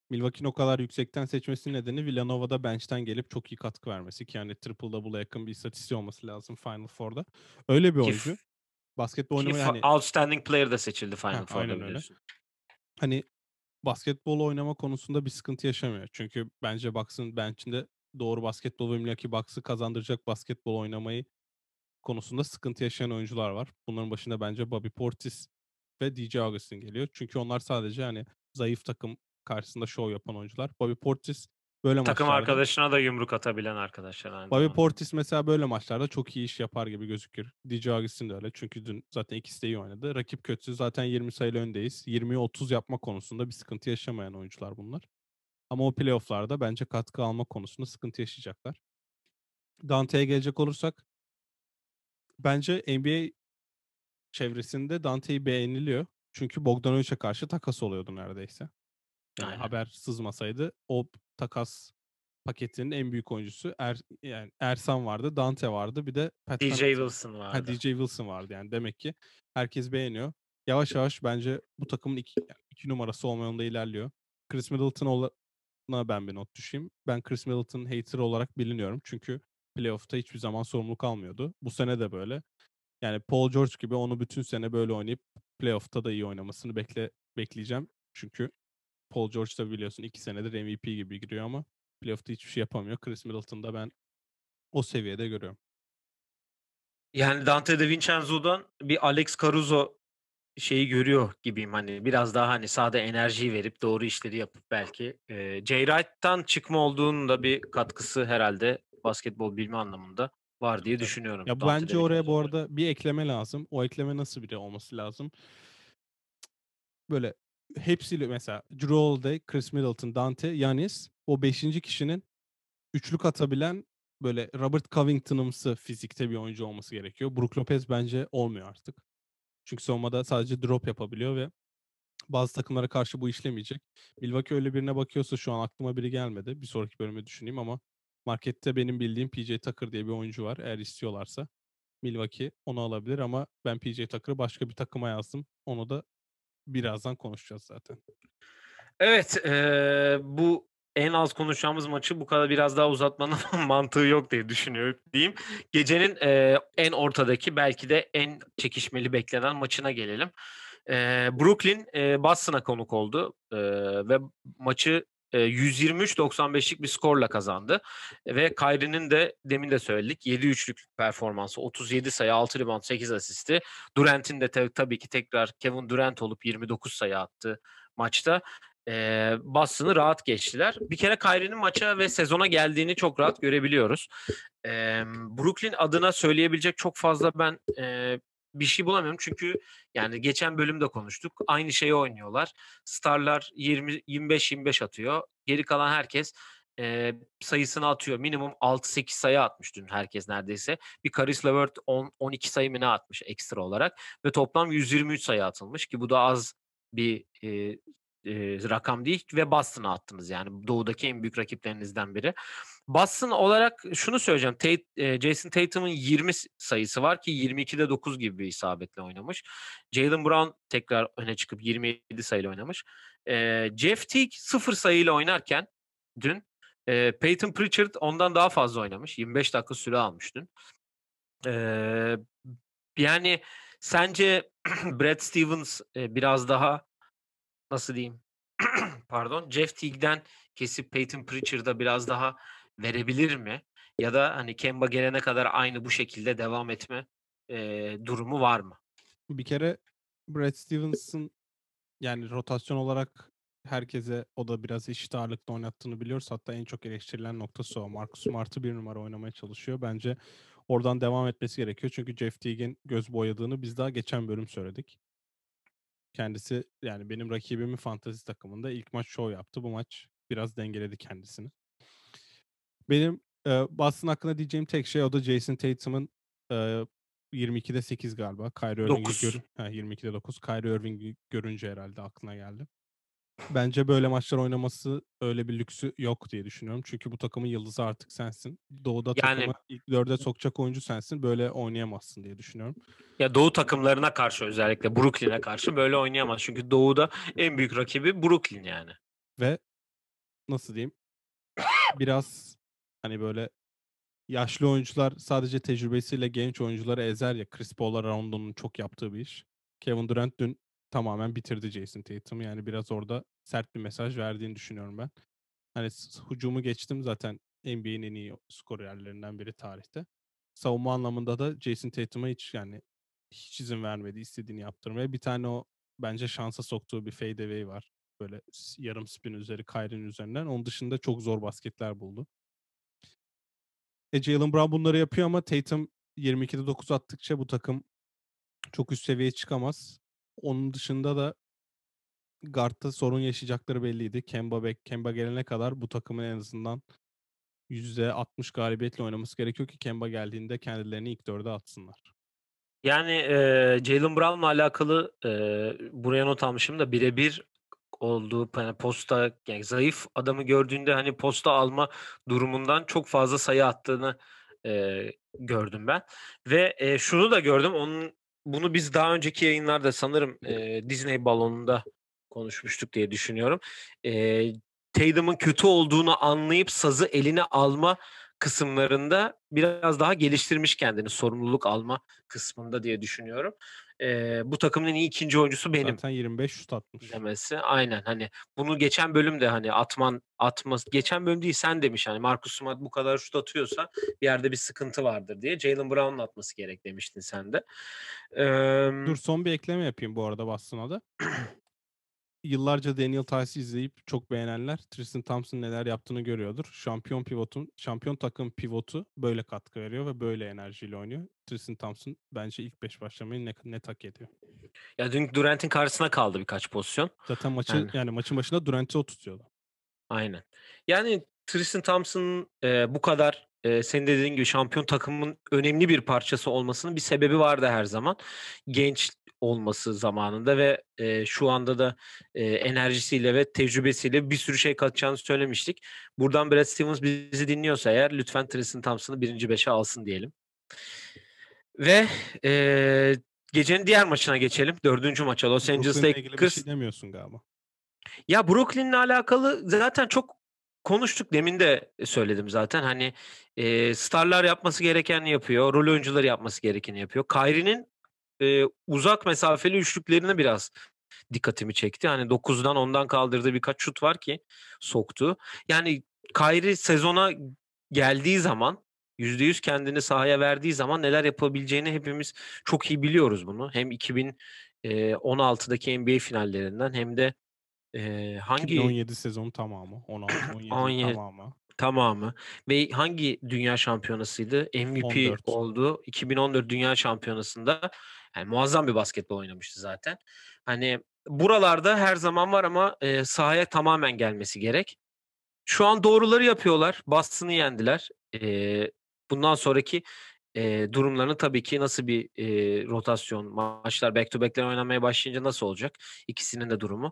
Milwaukee'nin o kadar yüksekten seçmesinin nedeni Villanova'da bench'ten gelip çok iyi katkı vermesi ki yani triple double'a yakın bir istatistiği olması lazım Final Four'da. Öyle bir oyuncu. Ki, Basketbol oynamayı hani... Outstanding player da seçildi Final Four'da aynen. Öyle. Hani basketbol oynama konusunda bir sıkıntı yaşamıyor. Çünkü bence Bucks'ın bench'inde doğru basketbol ve Milwaukee Bucks'ı kazandıracak basketbol oynamayı konusunda sıkıntı yaşayan oyuncular var. Bunların başında bence Bobby Portis ve DJ Augustin geliyor. Çünkü onlar sadece hani zayıf takım karşısında şov yapan oyuncular. Bobby Portis böyle Takım maçlarda... arkadaşına da yumruk atabilen arkadaşlar. Aynı Bobby zamanda. Portis mesela böyle maçlarda çok iyi iş yapar gibi gözükür. DJ Augustin de öyle. Çünkü dün zaten ikisi de iyi oynadı. Rakip kötüsü zaten 20 sayılı öndeyiz. 20'ye 30 yapma konusunda bir sıkıntı yaşamayan oyuncular bunlar. Ama o playofflarda bence katkı alma konusunda sıkıntı yaşayacaklar. Dante'ye gelecek olursak bence NBA çevresinde Dante'yi beğeniliyor. Çünkü Bogdanovic'e karşı takas oluyordu neredeyse. Yani Aynen. haber sızmasaydı o takas paketinin en büyük oyuncusu er, yani Ersan vardı, Dante vardı, bir de Pat DJ Connaughton- Wilson vardı. Ha, DJ Wilson vardı yani demek ki herkes beğeniyor. Yavaş yavaş bence bu takımın iki, yani iki numarası olma yolunda ilerliyor. Chris Middleton'a ben bir not düşeyim. Ben Chris Middleton hater olarak biliniyorum. Çünkü playoff'ta hiçbir zaman sorumluluk almıyordu. Bu sene de böyle. Yani Paul George gibi onu bütün sene böyle oynayıp playoff'ta da iyi oynamasını bekle bekleyeceğim. Çünkü Paul George da biliyorsun iki senedir MVP gibi giriyor ama playoff'ta hiçbir şey yapamıyor. Chris Middleton'da ben o seviyede görüyorum. Yani Dante De Vincenzo'dan bir Alex Caruso şeyi görüyor gibiyim hani biraz daha hani sahada enerjiyi verip doğru işleri yapıp belki e, Jay Wright'tan çıkma olduğunun da bir katkısı herhalde basketbol bilme anlamında var diye düşünüyorum. Ya Dante bence oraya bu arada bir ekleme lazım. O ekleme nasıl biri olması lazım? Böyle hepsiyle mesela Drew Holiday, Chris Middleton, Dante, Yanis o beşinci kişinin üçlük atabilen böyle Robert Covington'ımsı fizikte bir oyuncu olması gerekiyor. Brook Lopez bence olmuyor artık. Çünkü savunmada sadece drop yapabiliyor ve bazı takımlara karşı bu işlemeyecek. Milwaukee öyle birine bakıyorsa şu an aklıma biri gelmedi. Bir sonraki bölümü düşüneyim ama markette benim bildiğim PJ Tucker diye bir oyuncu var. Eğer istiyorlarsa Milwaukee onu alabilir ama ben PJ Tucker'ı başka bir takıma yazdım. Onu da birazdan konuşacağız zaten. Evet e, bu en az konuşacağımız maçı bu kadar biraz daha uzatmanın mantığı yok diye düşünüyorum diyeyim. Gecenin e, en ortadaki belki de en çekişmeli beklenen maçına gelelim. E, Brooklyn e, Boston'a konuk oldu e, ve maçı 123-95'lik bir skorla kazandı. Ve Kyrie'nin de demin de söyledik 7-3'lük performansı 37 sayı 6 rebound 8 asisti. Durant'in de te- tabii ki tekrar Kevin Durant olup 29 sayı attı maçta e, Boston'ı rahat geçtiler. Bir kere Kyrie'nin maça ve sezona geldiğini çok rahat görebiliyoruz. E, Brooklyn adına söyleyebilecek çok fazla ben e, bir şey bulamıyorum. Çünkü yani geçen bölümde konuştuk. Aynı şeyi oynuyorlar. Starlar 20 25-25 atıyor. Geri kalan herkes e, sayısını atıyor. Minimum 6-8 sayı atmış dün herkes neredeyse. Bir Caris LeVert 10 12 sayı mı ne atmış ekstra olarak ve toplam 123 sayı atılmış ki bu da az bir e, e, rakam değil ve Boston'a attınız yani doğudaki en büyük rakiplerinizden biri. Boston olarak şunu söyleyeceğim. Tate, e, Jason Tatum'un 20 sayısı var ki 22'de 9 gibi bir isabetle oynamış. Jalen Brown tekrar öne çıkıp 27 sayıyla oynamış. E, Jeff Teague 0 sayıyla oynarken dün Eee, Peyton Pritchard ondan daha fazla oynamış. 25 dakika süre almış dün. Eee, yani sence Brad Stevens eee, biraz daha nasıl diyeyim? Pardon. Jeff Teague'den kesip Peyton Pritchard'a biraz daha verebilir mi? Ya da hani Kemba gelene kadar aynı bu şekilde devam etme eee, durumu var mı? Bir kere Brad Stevens'ın yani rotasyon olarak herkese o da biraz eşit ağırlıkta oynattığını biliyoruz. Hatta en çok eleştirilen noktası o. Marcus Smart'ı bir numara oynamaya çalışıyor. Bence oradan devam etmesi gerekiyor. Çünkü Jeff Teague'in göz boyadığını biz daha geçen bölüm söyledik. Kendisi yani benim rakibimin fantezi takımında ilk maç show yaptı. Bu maç biraz dengeledi kendisini. Benim e, Boston hakkında diyeceğim tek şey o da Jason Tatum'un e, 22'de 8 galiba. Kyrie Irving'i 9. gör ha, 22'de 9. Kyrie Irving'i görünce herhalde aklına geldi. Bence böyle maçlar oynaması öyle bir lüksü yok diye düşünüyorum. Çünkü bu takımın yıldızı artık sensin. Doğu'da Yani takımı ilk dörde sokacak oyuncu sensin. Böyle oynayamazsın diye düşünüyorum. ya Doğu takımlarına karşı özellikle Brooklyn'e karşı böyle oynayamaz. Çünkü Doğu'da en büyük rakibi Brooklyn yani. Ve nasıl diyeyim? Biraz hani böyle yaşlı oyuncular sadece tecrübesiyle genç oyuncuları ezer ya. Chris Paul'la Rondo'nun çok yaptığı bir iş. Kevin Durant dün tamamen bitirdi Jason Tatum. Yani biraz orada sert bir mesaj verdiğini düşünüyorum ben. Hani hücumu geçtim zaten NBA'nin en iyi skorerlerinden biri tarihte. Savunma anlamında da Jason Tatum'a hiç yani hiç izin vermedi istediğini yaptırmaya. Bir tane o bence şansa soktuğu bir fadeaway var. Böyle yarım spin üzeri Kyrie'nin üzerinden. Onun dışında çok zor basketler buldu. E Jalen Brown bunları yapıyor ama Tatum 22'de 9 attıkça bu takım çok üst seviyeye çıkamaz. Onun dışında da guard'da sorun yaşayacakları belliydi. Kemba, Beck, Kemba gelene kadar bu takımın en azından %60 galibiyetle oynaması gerekiyor ki Kemba geldiğinde kendilerini ilk dörde atsınlar. Yani eee Jalen Brown'la alakalı eee, buraya not almışım da birebir olduğu hani posta yani zayıf adamı gördüğünde hani posta alma durumundan çok fazla sayı attığını eee, gördüm ben. Ve eee, şunu da gördüm. Onun bunu biz daha önceki yayınlarda sanırım eee, Disney balonunda konuşmuştuk diye düşünüyorum. Eee Tatum'un kötü olduğunu anlayıp sazı eline alma kısımlarında biraz daha geliştirmiş kendini sorumluluk alma kısmında diye düşünüyorum. Eee, bu takımın en iyi ikinci oyuncusu benim Zaten 25 şut atmış. demesi. Aynen hani bunu geçen bölümde hani atman atmaz geçen bölüm değil sen demiş hani Marcus Smart bu kadar şut atıyorsa bir yerde bir sıkıntı vardır diye. Jalen Brown'un atması gerek demiştin sen de. Eee, Dur son bir ekleme yapayım bu arada Boston'a da. Yıllarca Daniel Tice'ı izleyip çok beğenenler Tristan Thompson neler yaptığını görüyordur. Şampiyon pivotun, şampiyon takım pivotu böyle katkı veriyor ve böyle enerjiyle oynuyor. Tristan Thompson bence ilk 5 başlamayı ne, net hak ediyor. ya dün Durant'in karşısına kaldı birkaç pozisyon. Zaten maçı Yani. yani maçın başında Durant'i o tutuyordu. Aynen. Yani Tristan Thompson'ın eee, bu kadar eee, senin dediğin gibi şampiyon takımın önemli bir parçası olmasının bir sebebi vardı her zaman. Genç olması zamanında ve eee, şu anda da eee, enerjisiyle ve tecrübesiyle bir sürü şey katacağını söylemiştik. Buradan Brad Stevens bizi dinliyorsa eğer lütfen Tristan Thompson'ı birinci beşe alsın diyelim. Ve eee, gecenin diğer maçına geçelim. Dördüncü maça Los Angeles Brooklyn'le ilgili bir Lakers. şey demiyorsun galiba. Ya Brooklyn'le alakalı zaten çok konuştuk. Demin de söyledim zaten. Hani e, starlar yapması gerekeni yapıyor. Rol oyuncuları yapması gerekeni yapıyor. Kyrie'nin e, uzak mesafeli üçlüklerine biraz dikkatimi çekti. Hani 9'dan 10'dan kaldırdığı birkaç şut var ki soktu. Yani Kyrie sezona geldiği zaman %100 kendini sahaya verdiği zaman neler yapabileceğini hepimiz çok iyi biliyoruz bunu. Hem 2016'daki NBA finallerinden hem de e, hangi 2017 sezonu tamamı. 16 17 17 tamamı. tamamı ve hangi dünya şampiyonasıydı? MVP 14. oldu. 2014 Dünya Şampiyonası'nda yani muazzam bir basketbol oynamıştı zaten. Hani buralarda her zaman var ama e, sahaya tamamen gelmesi gerek. Şu an doğruları yapıyorlar. Boston'ı yendiler. E, bundan sonraki e, durumlarını tabii ki nasıl bir e, rotasyon, maçlar back to back'ler oynamaya başlayınca nasıl olacak? İkisinin de durumu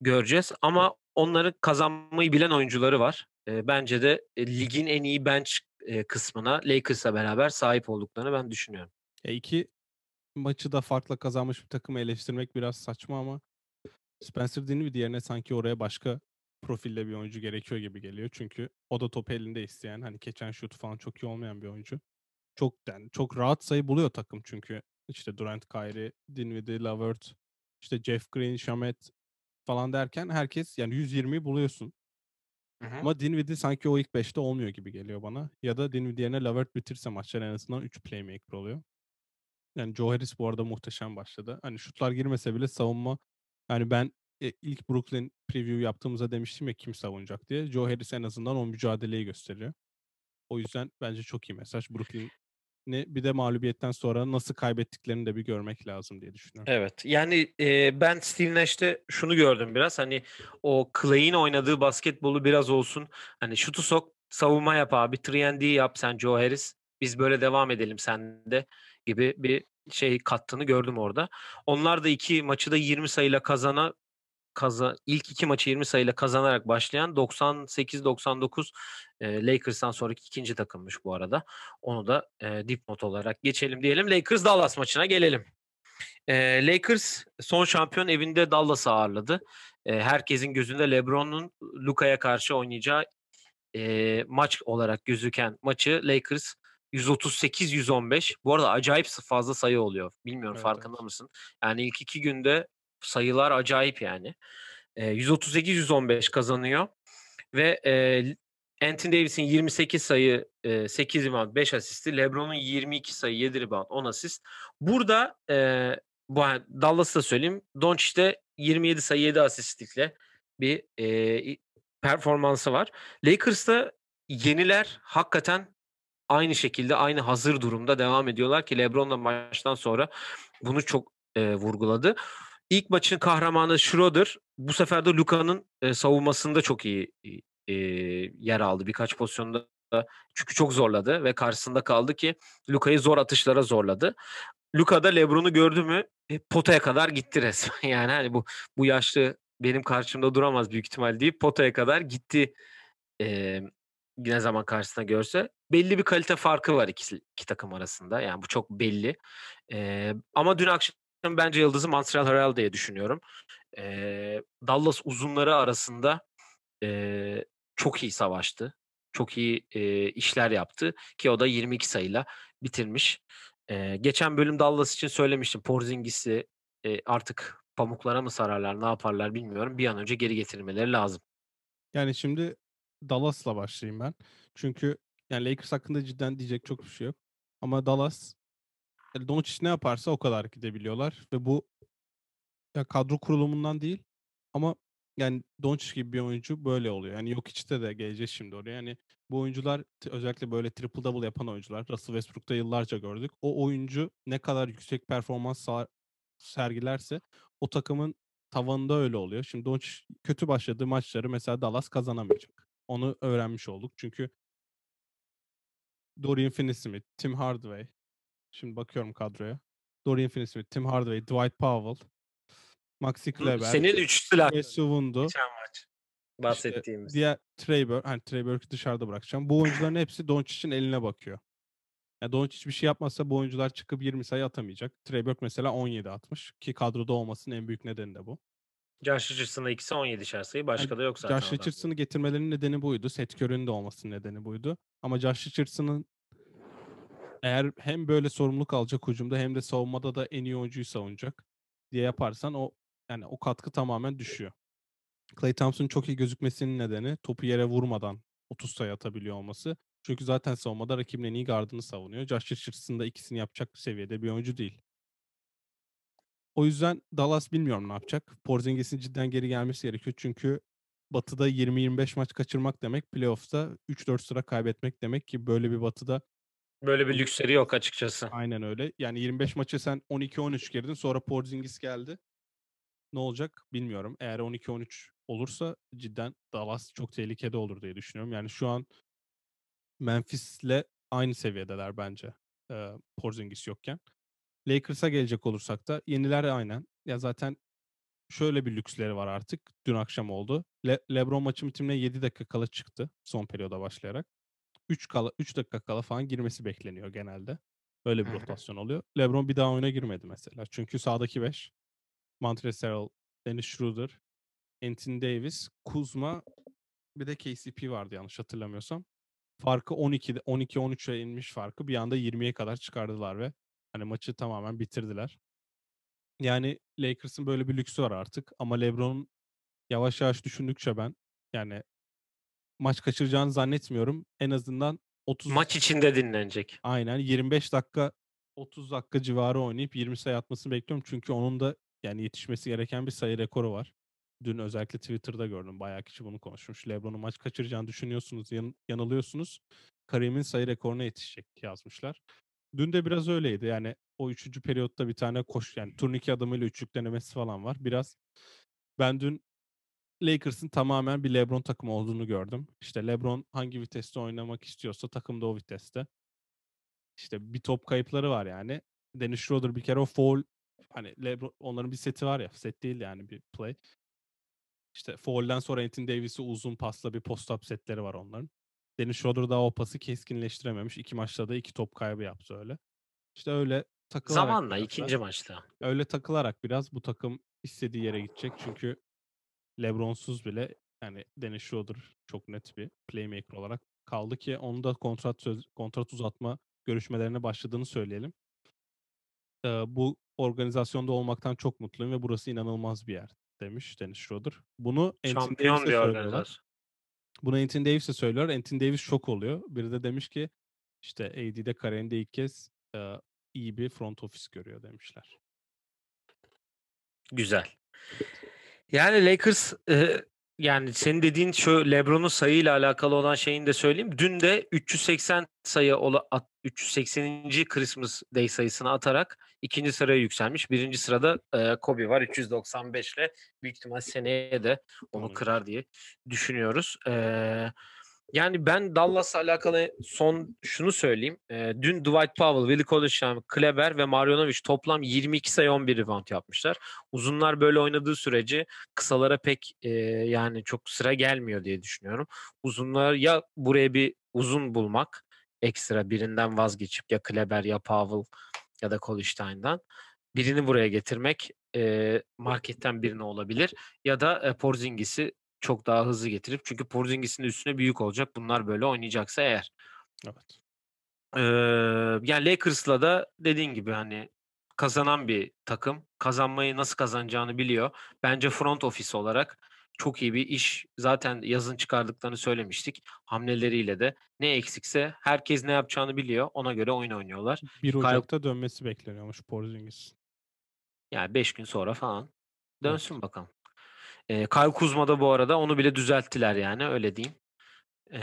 göreceğiz. Ama onların kazanmayı bilen oyuncuları var. E, bence de e, ligin en iyi bench e, kısmına Lakers'la beraber sahip olduklarını ben düşünüyorum. Ya iki maçı da farklı kazanmış bir takımı eleştirmek biraz saçma ama Spencer Dinwiddie yerine sanki oraya başka profilde bir oyuncu gerekiyor gibi geliyor. Çünkü o da topu elinde isteyen, hani geçen şut falan çok iyi olmayan bir oyuncu. Çok yani çok rahat sayı buluyor takım çünkü. işte Durant, Kyrie, Dinwiddie, Lavert, işte Jeff Green, Shamet falan derken herkes yani 120'yi buluyorsun. Hı hı. Ama Dinwiddie sanki o ilk 5'te olmuyor gibi geliyor bana. Ya da Dinwiddie yerine Lavert bitirse maçlar en azından 3 playmaker oluyor. Yani Joe Harris bu arada muhteşem başladı. Hani şutlar girmese bile savunma yani ben e, ilk Brooklyn preview yaptığımızda demiştim ya kim savunacak diye. Joe Harris en azından o mücadeleyi gösteriyor. O yüzden bence çok iyi mesaj. Brooklyn'i bir de mağlubiyetten sonra nasıl kaybettiklerini de bir görmek lazım diye düşünüyorum. Evet. Yani e, ben Steve Nash'te şunu gördüm biraz. Hani o Clay'in oynadığı basketbolu biraz olsun. Hani şutu sok, savunma yap abi. 3 yap sen Joe Harris. Biz böyle devam edelim sende gibi bir şey kattığını gördüm orada. Onlar da iki maçı da 20 sayıyla kazana kaza, ilk iki maçı 20 sayıyla kazanarak başlayan 98-99 e, Lakers'tan sonraki ikinci takımmış bu arada. Onu da e, dipnot olarak geçelim diyelim. Lakers Dallas maçına gelelim. E, Lakers son şampiyon evinde Dallas'ı ağırladı. E, herkesin gözünde LeBron'un Luka'ya karşı oynayacağı e, maç olarak gözüken maçı Lakers 138-115. Bu arada acayip fazla sayı oluyor. Bilmiyorum Evet, farkında evet. mısın? Yani ilk iki günde sayılar acayip yani. E, 138-115 kazanıyor. Ve e, Anthony Davis'in 28 sayı, e, 8 rebound, 5 asisti. LeBron'un 22 sayı, 7 rebound, 10 asist. Burada e, bu Dallas'ta söyleyeyim. Doncic'te 27 sayı, 7 asistlikle bir e, performansı var. Lakers'ta yeniler hakikaten aynı şekilde aynı hazır durumda devam ediyorlar ki LeBron da maçtan sonra bunu çok e, vurguladı. İlk maçın kahramanı Schroeder bu sefer de Luka'nın e, savunmasında çok iyi e, yer aldı birkaç pozisyonda. Çünkü çok zorladı ve karşısında kaldı ki Luka'yı zor atışlara zorladı. Luka da LeBron'u gördü mü e, potaya kadar gitti resmen. Yani hani bu bu yaşlı benim karşımda duramaz büyük ihtimal deyip potaya kadar gitti. E, ne zaman karşısına görse belli bir kalite farkı var iki, iki takım arasında. Yani bu çok belli. E, ama dün akşam bence yıldızı Montreal Harrell diye düşünüyorum. E, Dallas uzunları arasında e, çok iyi savaştı. Çok iyi e, işler yaptı ki o da 22 sayıyla bitirmiş. E, geçen bölüm Dallas için söylemiştim. Porzingis'i e, artık pamuklara mı sararlar, ne yaparlar bilmiyorum. Bir an önce geri getirmeleri lazım. Yani şimdi Dallas'la başlayayım ben. Çünkü yani Lakers hakkında cidden diyecek çok bir şey yok. Ama Dallas yani Doncic ne yaparsa o kadar gidebiliyorlar ve bu ya kadro kurulumundan değil ama yani Doncic gibi bir oyuncu böyle oluyor. Yani yok içte de geleceğiz şimdi oraya. Yani bu oyuncular özellikle böyle triple double yapan oyuncular Russell Westbrook'ta yıllarca gördük. O oyuncu ne kadar yüksek performans sergilerse o takımın tavanında öyle oluyor. Şimdi Doncic kötü başladığı maçları mesela Dallas kazanamayacak. Onu öğrenmiş olduk. Çünkü Dorian Finney-Smith, Tim Hardaway. Şimdi bakıyorum kadroya. Dorian Finney-Smith, Tim Hardaway, Dwight Powell, Maxi Kleber, Senin üç silah. Mesuvundu. Geçen maç. Bahsettiğimiz. İşte diğer Trey Burke, hani Trey Burke'ı dışarıda bırakacağım. Bu oyuncuların hepsi Doncic'in eline bakıyor. Yani Doncic bir şey yapmazsa bu oyuncular çıkıp 20 sayı atamayacak. Trey Burke mesela 17 atmış ki kadroda olmasının en büyük nedeni de bu. Josh Richardson'da ikisi 17'şer sayı. Başka yani da yok zaten. Josh Richardson'ı getirmelerinin nedeni buydu. Seth Curry'nin de olmasının nedeni buydu. Ama Josh Richardson'ın eğer hem böyle sorumluluk alacak hücumda hem de savunmada da en iyi oyuncuyu savunacak diye yaparsan o yani o katkı tamamen düşüyor. Clay Thompson'ın çok iyi gözükmesinin nedeni topu yere vurmadan 30 sayı atabiliyor olması. Çünkü zaten savunmada rakibin en iyi gardını savunuyor. Josh Richardson da ikisini yapacak seviyede bir oyuncu değil. O yüzden Dallas bilmiyorum ne yapacak. Porzingis'in cidden geri gelmesi gerekiyor. Çünkü Batı'da 20-25 maç kaçırmak demek, playoff'ta 3-4 sıra kaybetmek demek ki böyle bir Batı'da böyle bir lüksleri yok açıkçası. Aynen öyle. Yani 25 maça sen 12-13 girdin sonra Porzingis geldi. Ne olacak bilmiyorum. Eğer 12-13 olursa cidden Dallas çok tehlikede olur diye düşünüyorum. Yani şu an Memphis'le aynı seviyedeler bence. E, Porzingis yokken. Lakers'a gelecek olursak da yeniler aynen. Ya zaten şöyle bir lüksleri var artık. Dün akşam oldu. Le- LeBron maçı bitimine 7 dakika kala çıktı son periyoda başlayarak. 3 kala 3 dakika kala falan girmesi bekleniyor genelde. Öyle bir rotasyon oluyor. LeBron bir daha oyuna girmedi mesela. Çünkü sağdaki 5 Montrezl Harrell, Dennis Schroeder, Anthony Davis, Kuzma bir de KCP vardı yanlış hatırlamıyorsam. Farkı 12'de 12-13'e inmiş farkı bir anda 20'ye kadar çıkardılar ve hani maçı tamamen bitirdiler. Yani Lakers'ın böyle bir lüksü var artık ama LeBron'un yavaş yavaş düşündükçe ben yani maç kaçıracağını zannetmiyorum. En azından 30 Maç içinde dinlenecek. Aynen 25 dakika 30 dakika civarı oynayıp 20 sayı atmasını bekliyorum. Çünkü onun da yani yetişmesi gereken bir sayı rekoru var. Dün özellikle Twitter'da gördüm. Bayağı kişi bunu konuşmuş. LeBron'un maç kaçıracağını düşünüyorsunuz. Yan, yanılıyorsunuz. Kareem'in sayı rekoruna yetişecek yazmışlar. Dün de biraz öyleydi. Yani o üçüncü periyotta bir tane koş yani turnike adımıyla üçlük denemesi falan var. Biraz ben dün Lakers'ın tamamen bir LeBron takımı olduğunu gördüm. İşte LeBron hangi viteste oynamak istiyorsa takım da o viteste. İşte bir top kayıpları var yani. Dennis Schroeder bir kere o foul hani LeBron onların bir seti var ya set değil yani bir play. İşte foul'den sonra Anthony Davis'e uzun pasla bir post-up setleri var onların. Dennis Schroeder daha o pası keskinleştirememiş. İki maçta da iki top kaybı yaptı öyle. İşte öyle takılarak Zamanla biraz ikinci maçta. öyle takılarak biraz bu takım istediği yere gidecek. Çünkü LeBron'suz bile yani Dennis Schroeder çok net bir playmaker olarak kaldı ki onu da kontrat söz, kontrat uzatma görüşmelerine başladığını söyleyelim. Ee, bu organizasyonda olmaktan çok mutluyum ve burası inanılmaz bir yer demiş Dennis Schroeder. Bunu Anthony Davis'e söylüyorlar. Bunu Anthony Davis'e söylüyor. Anthony Davis şok oluyor. Biri de demiş ki işte AD'de kariyerinde ilk kez e, iyi bir front office görüyor demişler. Güzel. Yani Lakers e, yani senin dediğin şu LeBron'un sayıyla alakalı olan şeyini de söyleyeyim. Dün de 380 sayı ola, at- 380. Christmas Day sayısını atarak ikinci sıraya yükselmiş. Birinci sırada e, Kobe var 395 ile büyük ihtimal seneye de onu kırar diye düşünüyoruz. E, yani ben Dallas'la alakalı son şunu söyleyeyim. E, dün Dwight Powell, Willie Cauley-Stein, Kleber ve Marjanovic toplam 22 sayı 11 rebound yapmışlar. Uzunlar böyle oynadığı sürece kısalara pek e, yani çok sıra gelmiyor diye düşünüyorum. Uzunlar ya buraya bir uzun bulmak ekstra birinden vazgeçip ya Kleber ya Powell ya da Cauley-Stein'dan birini buraya getirmek e, marketten birini olabilir ya da e, Porzingis'i çok daha hızlı getirip çünkü Porzingis'in üstüne büyük olacak bunlar böyle oynayacaksa eğer. Evet. Ee, yani Lakers'la da dediğin gibi hani kazanan bir takım. Kazanmayı nasıl kazanacağını biliyor. Bence front office olarak çok iyi bir iş. Zaten yazın çıkardıklarını söylemiştik. Hamleleriyle de ne eksikse herkes ne yapacağını biliyor. Ona göre oyun oynuyorlar. 1 Kyle- Ocak'ta dönmesi bekleniyormuş Porzingis. Yani 5 gün sonra falan dönsün bakalım. Ee, Kyle Kuzma da bu arada onu bile düzelttiler yani öyle diyeyim. Ee,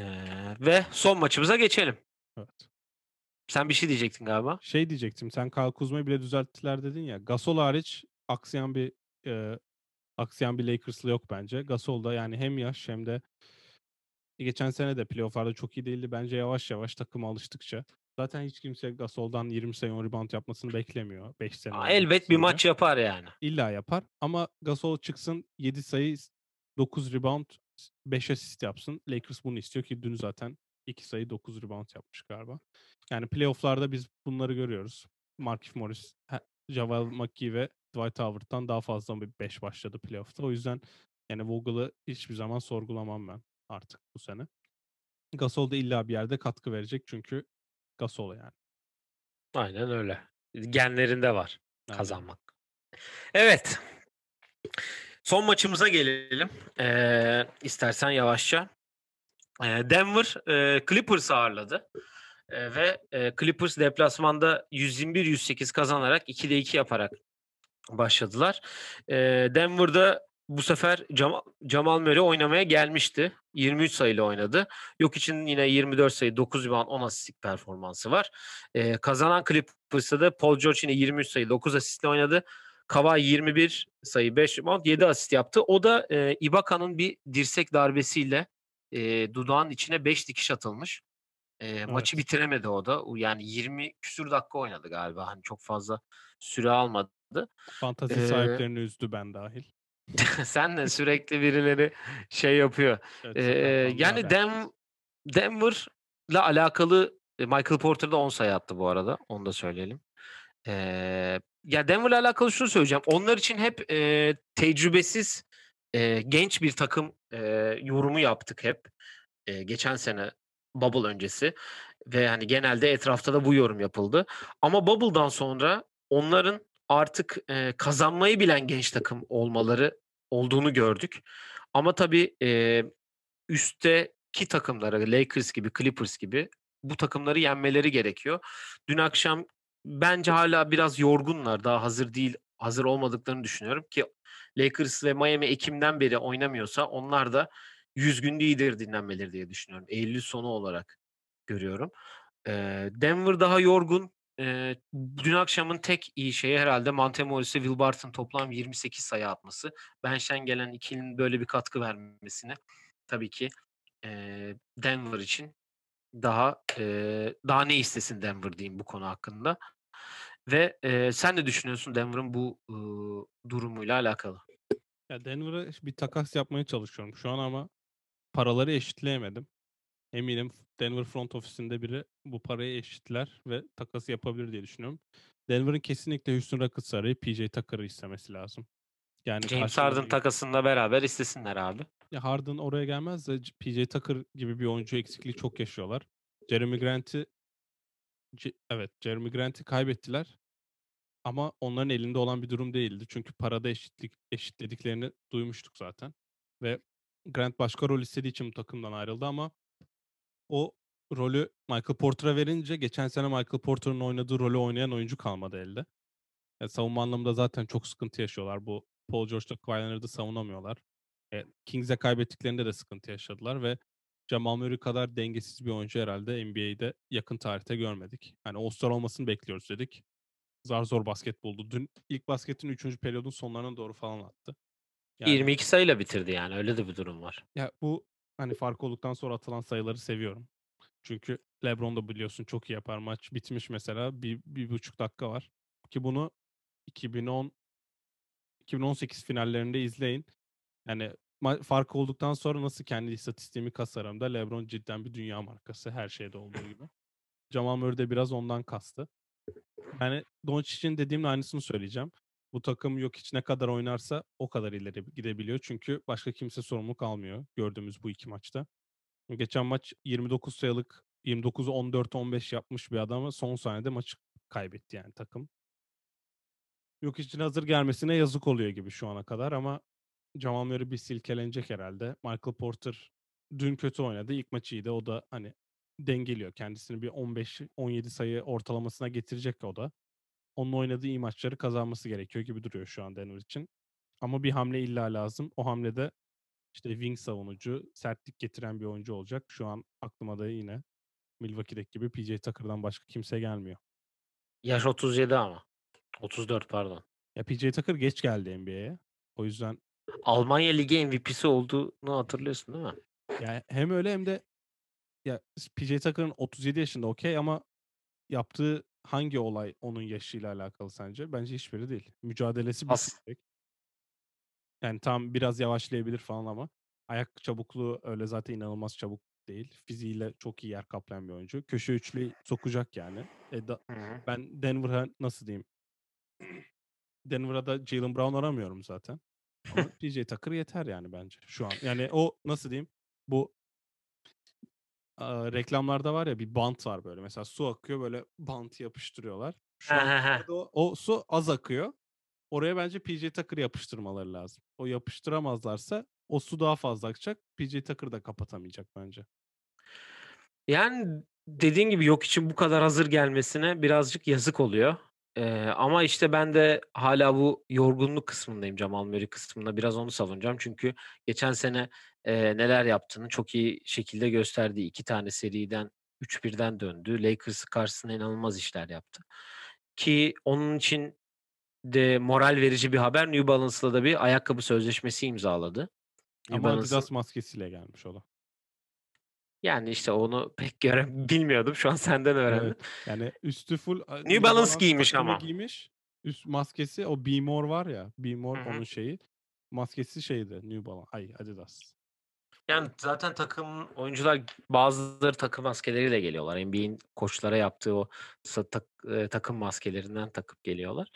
ve son maçımıza geçelim. Evet. Sen bir şey diyecektin galiba. Şey diyecektim. Sen Kyle Kuzma'yı bile düzelttiler dedin ya. Gasol hariç aksayan bir e, aksayan bir Lakers'lı yok bence. Gasol da yani hem yaş hem de geçen sene de playoff'larda çok iyi değildi. Bence yavaş yavaş takıma alıştıkça. Zaten hiç kimse Gasol'dan 20 sayı 10 rebound yapmasını beklemiyor. 5 sene. Aa, elbet bir maç yapar yani. İlla yapar ama Gasol çıksın 7 sayı 9 rebound 5 asist yapsın. Lakers bunu istiyor ki dün zaten 2 sayı 9 rebound yapmış galiba. Yani playoff'larda biz bunları görüyoruz. Markif Morris, Javal McGee ve Dwight Howard'dan daha fazla bir 5 başladı playoff'ta. O yüzden yani Vogel'ı hiçbir zaman sorgulamam ben artık bu sene. Gasol da illa bir yerde katkı verecek çünkü Gasol yani. Aynen öyle. Genlerinde var Aynen. kazanmak. Evet. Son maçımıza gelelim. Ee, istersen yavaşça. Ee, Denver e, Clippers ağırladı. Ee, ve e, Clippers deplasmanda 121-108 kazanarak 2'de 2 yaparak başladılar. Ee, Denver'da bu sefer Jamal, Jamal Murray oynamaya gelmişti. 23 sayıyla oynadı. Yok için yine 24 sayı, 9 rebound, 10 asistlik performansı var. Ee, kazanan Clippers'ta da Paul George yine 23 sayı, 9 asistle oynadı. Kawhi 21 sayı, 5 rebound, 7 asist yaptı. O da e, Ibaka'nın bir dirsek darbesiyle e, dudağın içine 5 dikiş atılmış. E, Maçı Evet. bitiremedi o da. Yani 20 küsür dakika oynadı galiba. Hani çok fazla süre almadı. Fantazi Ee, sahiplerini üzdü ben dahil. Sen de sürekli birileri şey yapıyor. Evet, Ee, yani. Dem Denver'la alakalı e, Michael Porter da 10 sayı attı bu arada. Onu da söyleyelim. Ee, ya Denver'la alakalı şunu söyleyeceğim. Onlar için hep e, tecrübesiz eee, genç bir takım, eee, yorumu yaptık hep. Eee, geçen sene bubble öncesi ve, hani, genelde etrafta da bu yorum yapıldı. Ama bubble'dan sonra onların artık, eee, kazanmayı bilen genç takım olmaları olduğunu gördük. Ama tabii, eee, üstteki takımlara, Lakers gibi, Clippers gibi bu takımları yenmeleri gerekiyor. Dün akşam bence hâlâ biraz yorgunlar. Daha hazır değil hazır olmadıklarını düşünüyorum ki Lakers ve Miami ekimden beri oynamıyorsa onlar da 100 gün iyidir dinlenmeleri diye düşünüyorum. Eylül sonu olarak görüyorum. Denver daha yorgun. Eee, dün akşamın tek iyi şeyi herhâlde Monte Morris'e Will Barton toplam 28 sayı atması. Bench'ten gelen ikilinin böyle bir katkı vermesini tabii ki, eee, Denver için daha, eee, daha ne istesin Denver diyeyim bu konu hakkında. Ve, eee, sen ne düşünüyorsun Denver'ın bu, ııı, durumuyla alakalı? Ya, Denver'a bir takas yapmaya çalışıyorum şu an ama paraları eşitleyemedim. Eminim Denver front ofisinde biri bu parayı eşitler ve takası yapabilir diye düşünüyorum. Denver'ın kesinlikle Houston Rockets'ı arayıp PJ Tucker'ı istemesi lazım. Yani James Harden takasında beraber istesinler abi. Ya, Harden oraya gelmez de c PJ Tucker gibi bir oyuncu eksikliği çok yaşıyorlar. Jeremy Grant'i ce evet, Jeremy Grant'i kaybettiler ama onların elinde olan bir durum değildi. Çünkü parada eşitlik eşitlediklerini duymuştuk zaten ve Grant başka rol istediği için bu takımdan ayrıldı ama o rolü Michael Porter'a verince geçen sene Michael Porter'ın oynadığı rolü oynayan oyuncu kalmadı elde. Ya, savunma anlamında zaten çok sıkıntı yaşıyorlar. Bu Paul George'la Kawhi Leonard'ı savunamıyorlar. E, Kings'e kaybettiklerinde de sıkıntı yaşadılar ve Jamal Murray kadar dengesiz bir oyuncu herhâlde NBA'de yakın tarihte görmedik. Hani All-Star olmasını bekliyoruz dedik. Zar zor basket buldu. Dün ilk basketin 3. periyodun sonlarına doğru falan attı. Yani 22 sayıyla bitirdi yani öyle de bir durum var. Ya, bu, hani, fark olduktan sonra atılan sayıları seviyorum. Çünkü LeBron da biliyorsun çok iyi yapar. Maç bitmiş mesela. Bir 1,5 dakika var ki bunu 2010 2018 finallerinde izleyin. Yani fark olduktan sonra nasıl kendi istatistiğimi kasarım da LeBron cidden bir dünya markası her şeyde olduğu gibi. Jamal Murray de biraz ondan kastı. Yani Doncic'in dediğimin aynısını söyleyeceğim. Bu takım Jokic ne kadar oynarsa o kadar ileri gidebiliyor. Çünkü başka kimse sorumluluk almıyor gördüğümüz bu 2 maçta. Geçen maç 29 sayılık 29'u 14-15 yapmış bir adamı son saniyede maçı kaybetti yani takım. Jokic'in hazır gelmesine yazık oluyor gibi şu ana kadar ama Jamal Murray bir silkelenecek herhâlde. Michael Porter dün kötü oynadı. İlk maçı iyiydi. O da, hani, dengeliyor. Kendisini bir 15-17 sayı ortalamasına getirecek o da. Onun oynadığı iyi maçları kazanması gerekiyor gibi duruyor şu an Denver için. Ama bir hamle illa lazım. O hamle de, işte, wing savunucu, sertlik getiren bir oyuncu olacak. Şu an aklıma da yine Milwaukee'deki gibi PJ Tucker'dan başka kimse gelmiyor. Yaş 37 ama. 34 pardon. Ya, PJ Tucker geç geldi NBA'ye. O yüzden Almanya Ligi MVP'si olduğunu hatırlıyorsun değil mi? Ya, hem öyle hem de ya, PJ Tucker'ın 37 yaşında okay ama yaptığı hangi olay onun yaşıyla alakalı sence? Bence hiçbiri değil. Mücadelesi As tek. Yani tamam biraz yavaşlayabilir falan ama ayak çabukluğu öyle zaten inanılmaz çabuk değil. Fiziğiyle çok iyi yer kaplayan bir oyuncu. Köşe üçlüyü sokacak yani. E, da ben Denver'a nasıl diyeyim? Denver'a da Jaylen Brown aramıyorum zaten. Ama PJ Tucker yeter yani bence şu an. Yani o nasıl diyeyim? Bu reklamlarda var ya bir bant var böyle. Mesela su akıyor böyle bantı yapıştırıyorlar. Şu an o o su az akıyor. Oraya bence PJ Tucker yapıştırmaları lazım. O yapıştıramazlarsa o su daha fazla akacak. PJ Tucker da kapatamayacak bence. Yani dediğin gibi Jokic'in bu kadar hazır gelmesine birazcık yazık oluyor. Eee, ama işte ben de hâlâ bu yorgunluk kısmındayım Jamal Murray kısmında. Biraz onu savunacağım. Çünkü geçen sene, eee, neler yaptığını çok iyi şekilde gösterdi. 2 tane seriden 3-1'den döndü. Lakers karşısında inanılmaz işler yaptı. Ki onun için de moral verici bir haber New Balance'la da bir ayakkabı sözleşmesi imzaladı. New Ama Balance'ın Adidas maskesiyle gelmiş o da. Yani işte onu pek göre bilmiyordum. Şu an senden öğrendim. Evet. Yani üstü full New Balance giymiş ama. giymiş. Üst maskesi o Be More var ya, Be More hı. onun şeyi. Maskesi şeydi New Balance ay Adidas. Yani zaten takım oyuncular bazıları takım maskeleriyle geliyorlar. NBA'in koçlara yaptığı o tak takım maskelerinden takıp geliyorlar.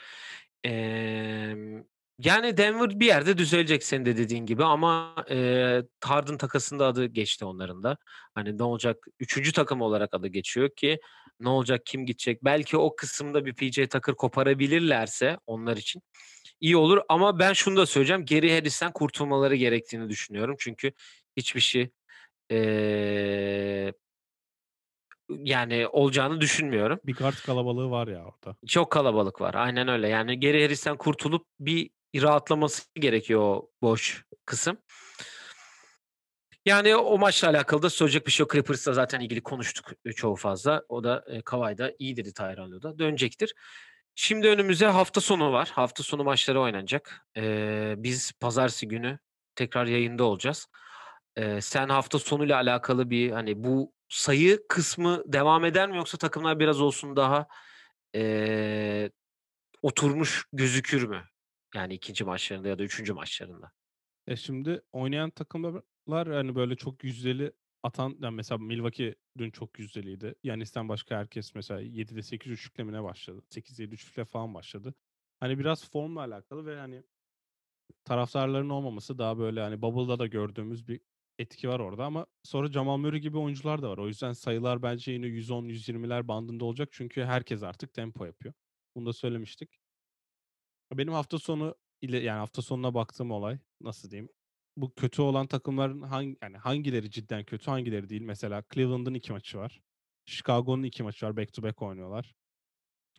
Emm Yani Denver bir yerde düzelecek senin de dediğin gibi ama eee Harden takasında adı geçti onların da. Hani ne olacak? Üçüncü takım olarak adı geçiyor ki ne olacak? Kim gidecek? Belki o kısımda bir PJ Tucker koparabilirlerse onlar için iyi olur ama ben şunu da söyleyeceğim. Geri Harris'ten kurtulmaları gerektiğini düşünüyorum. Çünkü hiçbir şey eee yani olacağını düşünmüyorum. Bir guard kalabalığı var ya orada. Çok kalabalık var. Aynen öyle. Yani Geri Harris'ten kurtulup bir rahatlaması gerekiyor o boş kısım. Yani o maçla alakalı da söyleyecek bir şey yok. Clippers'la zaten ilgili konuştuk çoğu fazla. O da e, Kawhi da iyi dedi Tyronn da dönecektir. Şimdi önümüze hafta sonu var. Hafta sonu maçları oynanacak. Ee, biz pazartesi günü tekrar yayında olacağız. Ee, sen hafta sonuyla alakalı bir hani bu sayı kısmı devam eder mi yoksa takımlar biraz olsun daha ee, oturmuş gözükür mü? Yani ikinci maçlarında ya da üçüncü maçlarında. E şimdi oynayan takımlar hani böyle çok yüzdeli atan yani mesela Milwaukee dün çok yüzdeliydi. Yanis'ten başka herkes mesela 7'de 8 üçlüklemine başladı. 8 7 üçlükle falan başladı. Hani biraz formla alakalı ve hani taraftarların olmaması daha böyle hani Bubble'da da gördüğümüz bir etki var orada ama sonra Jamal Murray gibi oyuncular da var. O yüzden sayılar bence yine 110-120'ler bandında olacak çünkü herkes artık tempo yapıyor. Bunu da söylemiştik. Benim hafta sonu ile yani hafta sonuna baktığım olay nasıl diyeyim? Bu kötü olan takımların hangi yani hangileri cidden kötü, hangileri değil? Mesela Cleveland'ın iki maçı var. Chicago'nun iki maçı var. Back to back oynuyorlar.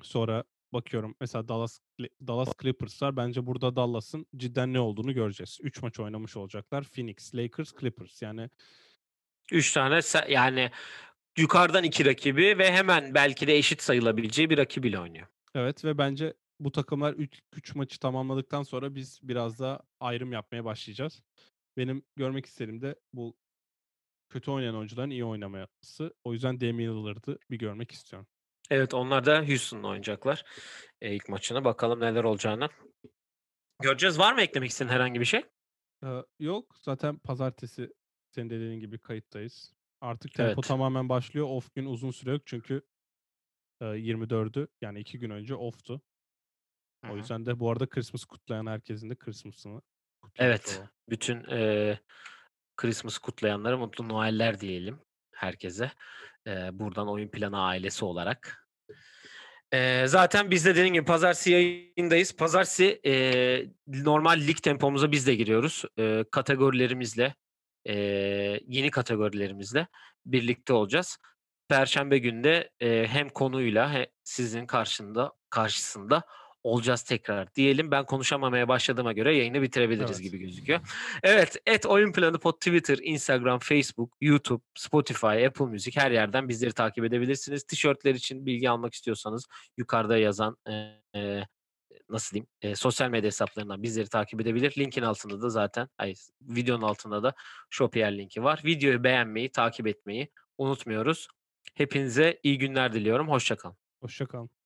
Sonra bakıyorum mesela Dallas Dallas Clippers var. Bence burada Dallas'ın cidden ne olduğunu göreceğiz. Üç maç oynamış olacaklar. Phoenix, Lakers, Clippers. Yani Üç tane yani yukarıdan iki rakibi ve hemen belki de eşit sayılabileceği bir rakibiyle oynuyor. Evet ve bence bu takımlar 3 maçı tamamladıktan sonra biz biraz da ayrım yapmaya başlayacağız. Benim görmek istediğim de bu kötü oynayan oyuncuların iyi oynaması. O yüzden Damian Lillard'ı bir görmek istiyorum. Evet onlar da Houston'la oynayacaklar e, ilk maçına. Bakalım neler olacağını. Göreceğiz. Var mı eklemek istediğin herhangi bir şey? Ee, yok. Zaten pazartesi senin dediğin gibi kayıttayız. Artık tempo Evet. tamamen başlıyor. Off gün uzun süre yok çünkü e, 24'ü yani iki gün önce off'tu. O Hı-hı. yüzden de bu arada Christmas kutlayan herkesin de Christmas'ını kutlamış Evet. olalım. Bütün e, Christmas kutlayanlara mutlu Noeller diyelim herkese. E, buradan oyun planı ailesi olarak. E, zaten biz de dediğim gibi pazartesi yayındayız. Pazartesi e, normal lig tempomuza biz de giriyoruz. E, kategorilerimizle, e, yeni kategorilerimizle birlikte olacağız. Perşembe günde e, hem konuyla hem sizin karşında karşısında olacağız tekrar diyelim. Ben konuşamamaya başladığıma göre yayını bitirebiliriz Evet. gibi gözüküyor. Evet, et oyun planı pod Twitter, Instagram, Facebook, YouTube, Spotify, Apple Music her yerden bizleri takip edebilirsiniz. Tişörtler için bilgi almak istiyorsanız yukarıda yazan e, e, nasıl diyeyim e, sosyal medya hesaplarından bizleri takip edebilir. Linkin altında da zaten hayır, videonun altında da Shopier linki var. Videoyu beğenmeyi, takip etmeyi unutmuyoruz. Hepinize iyi günler diliyorum. Hoşçakalın. Hoşçakalın.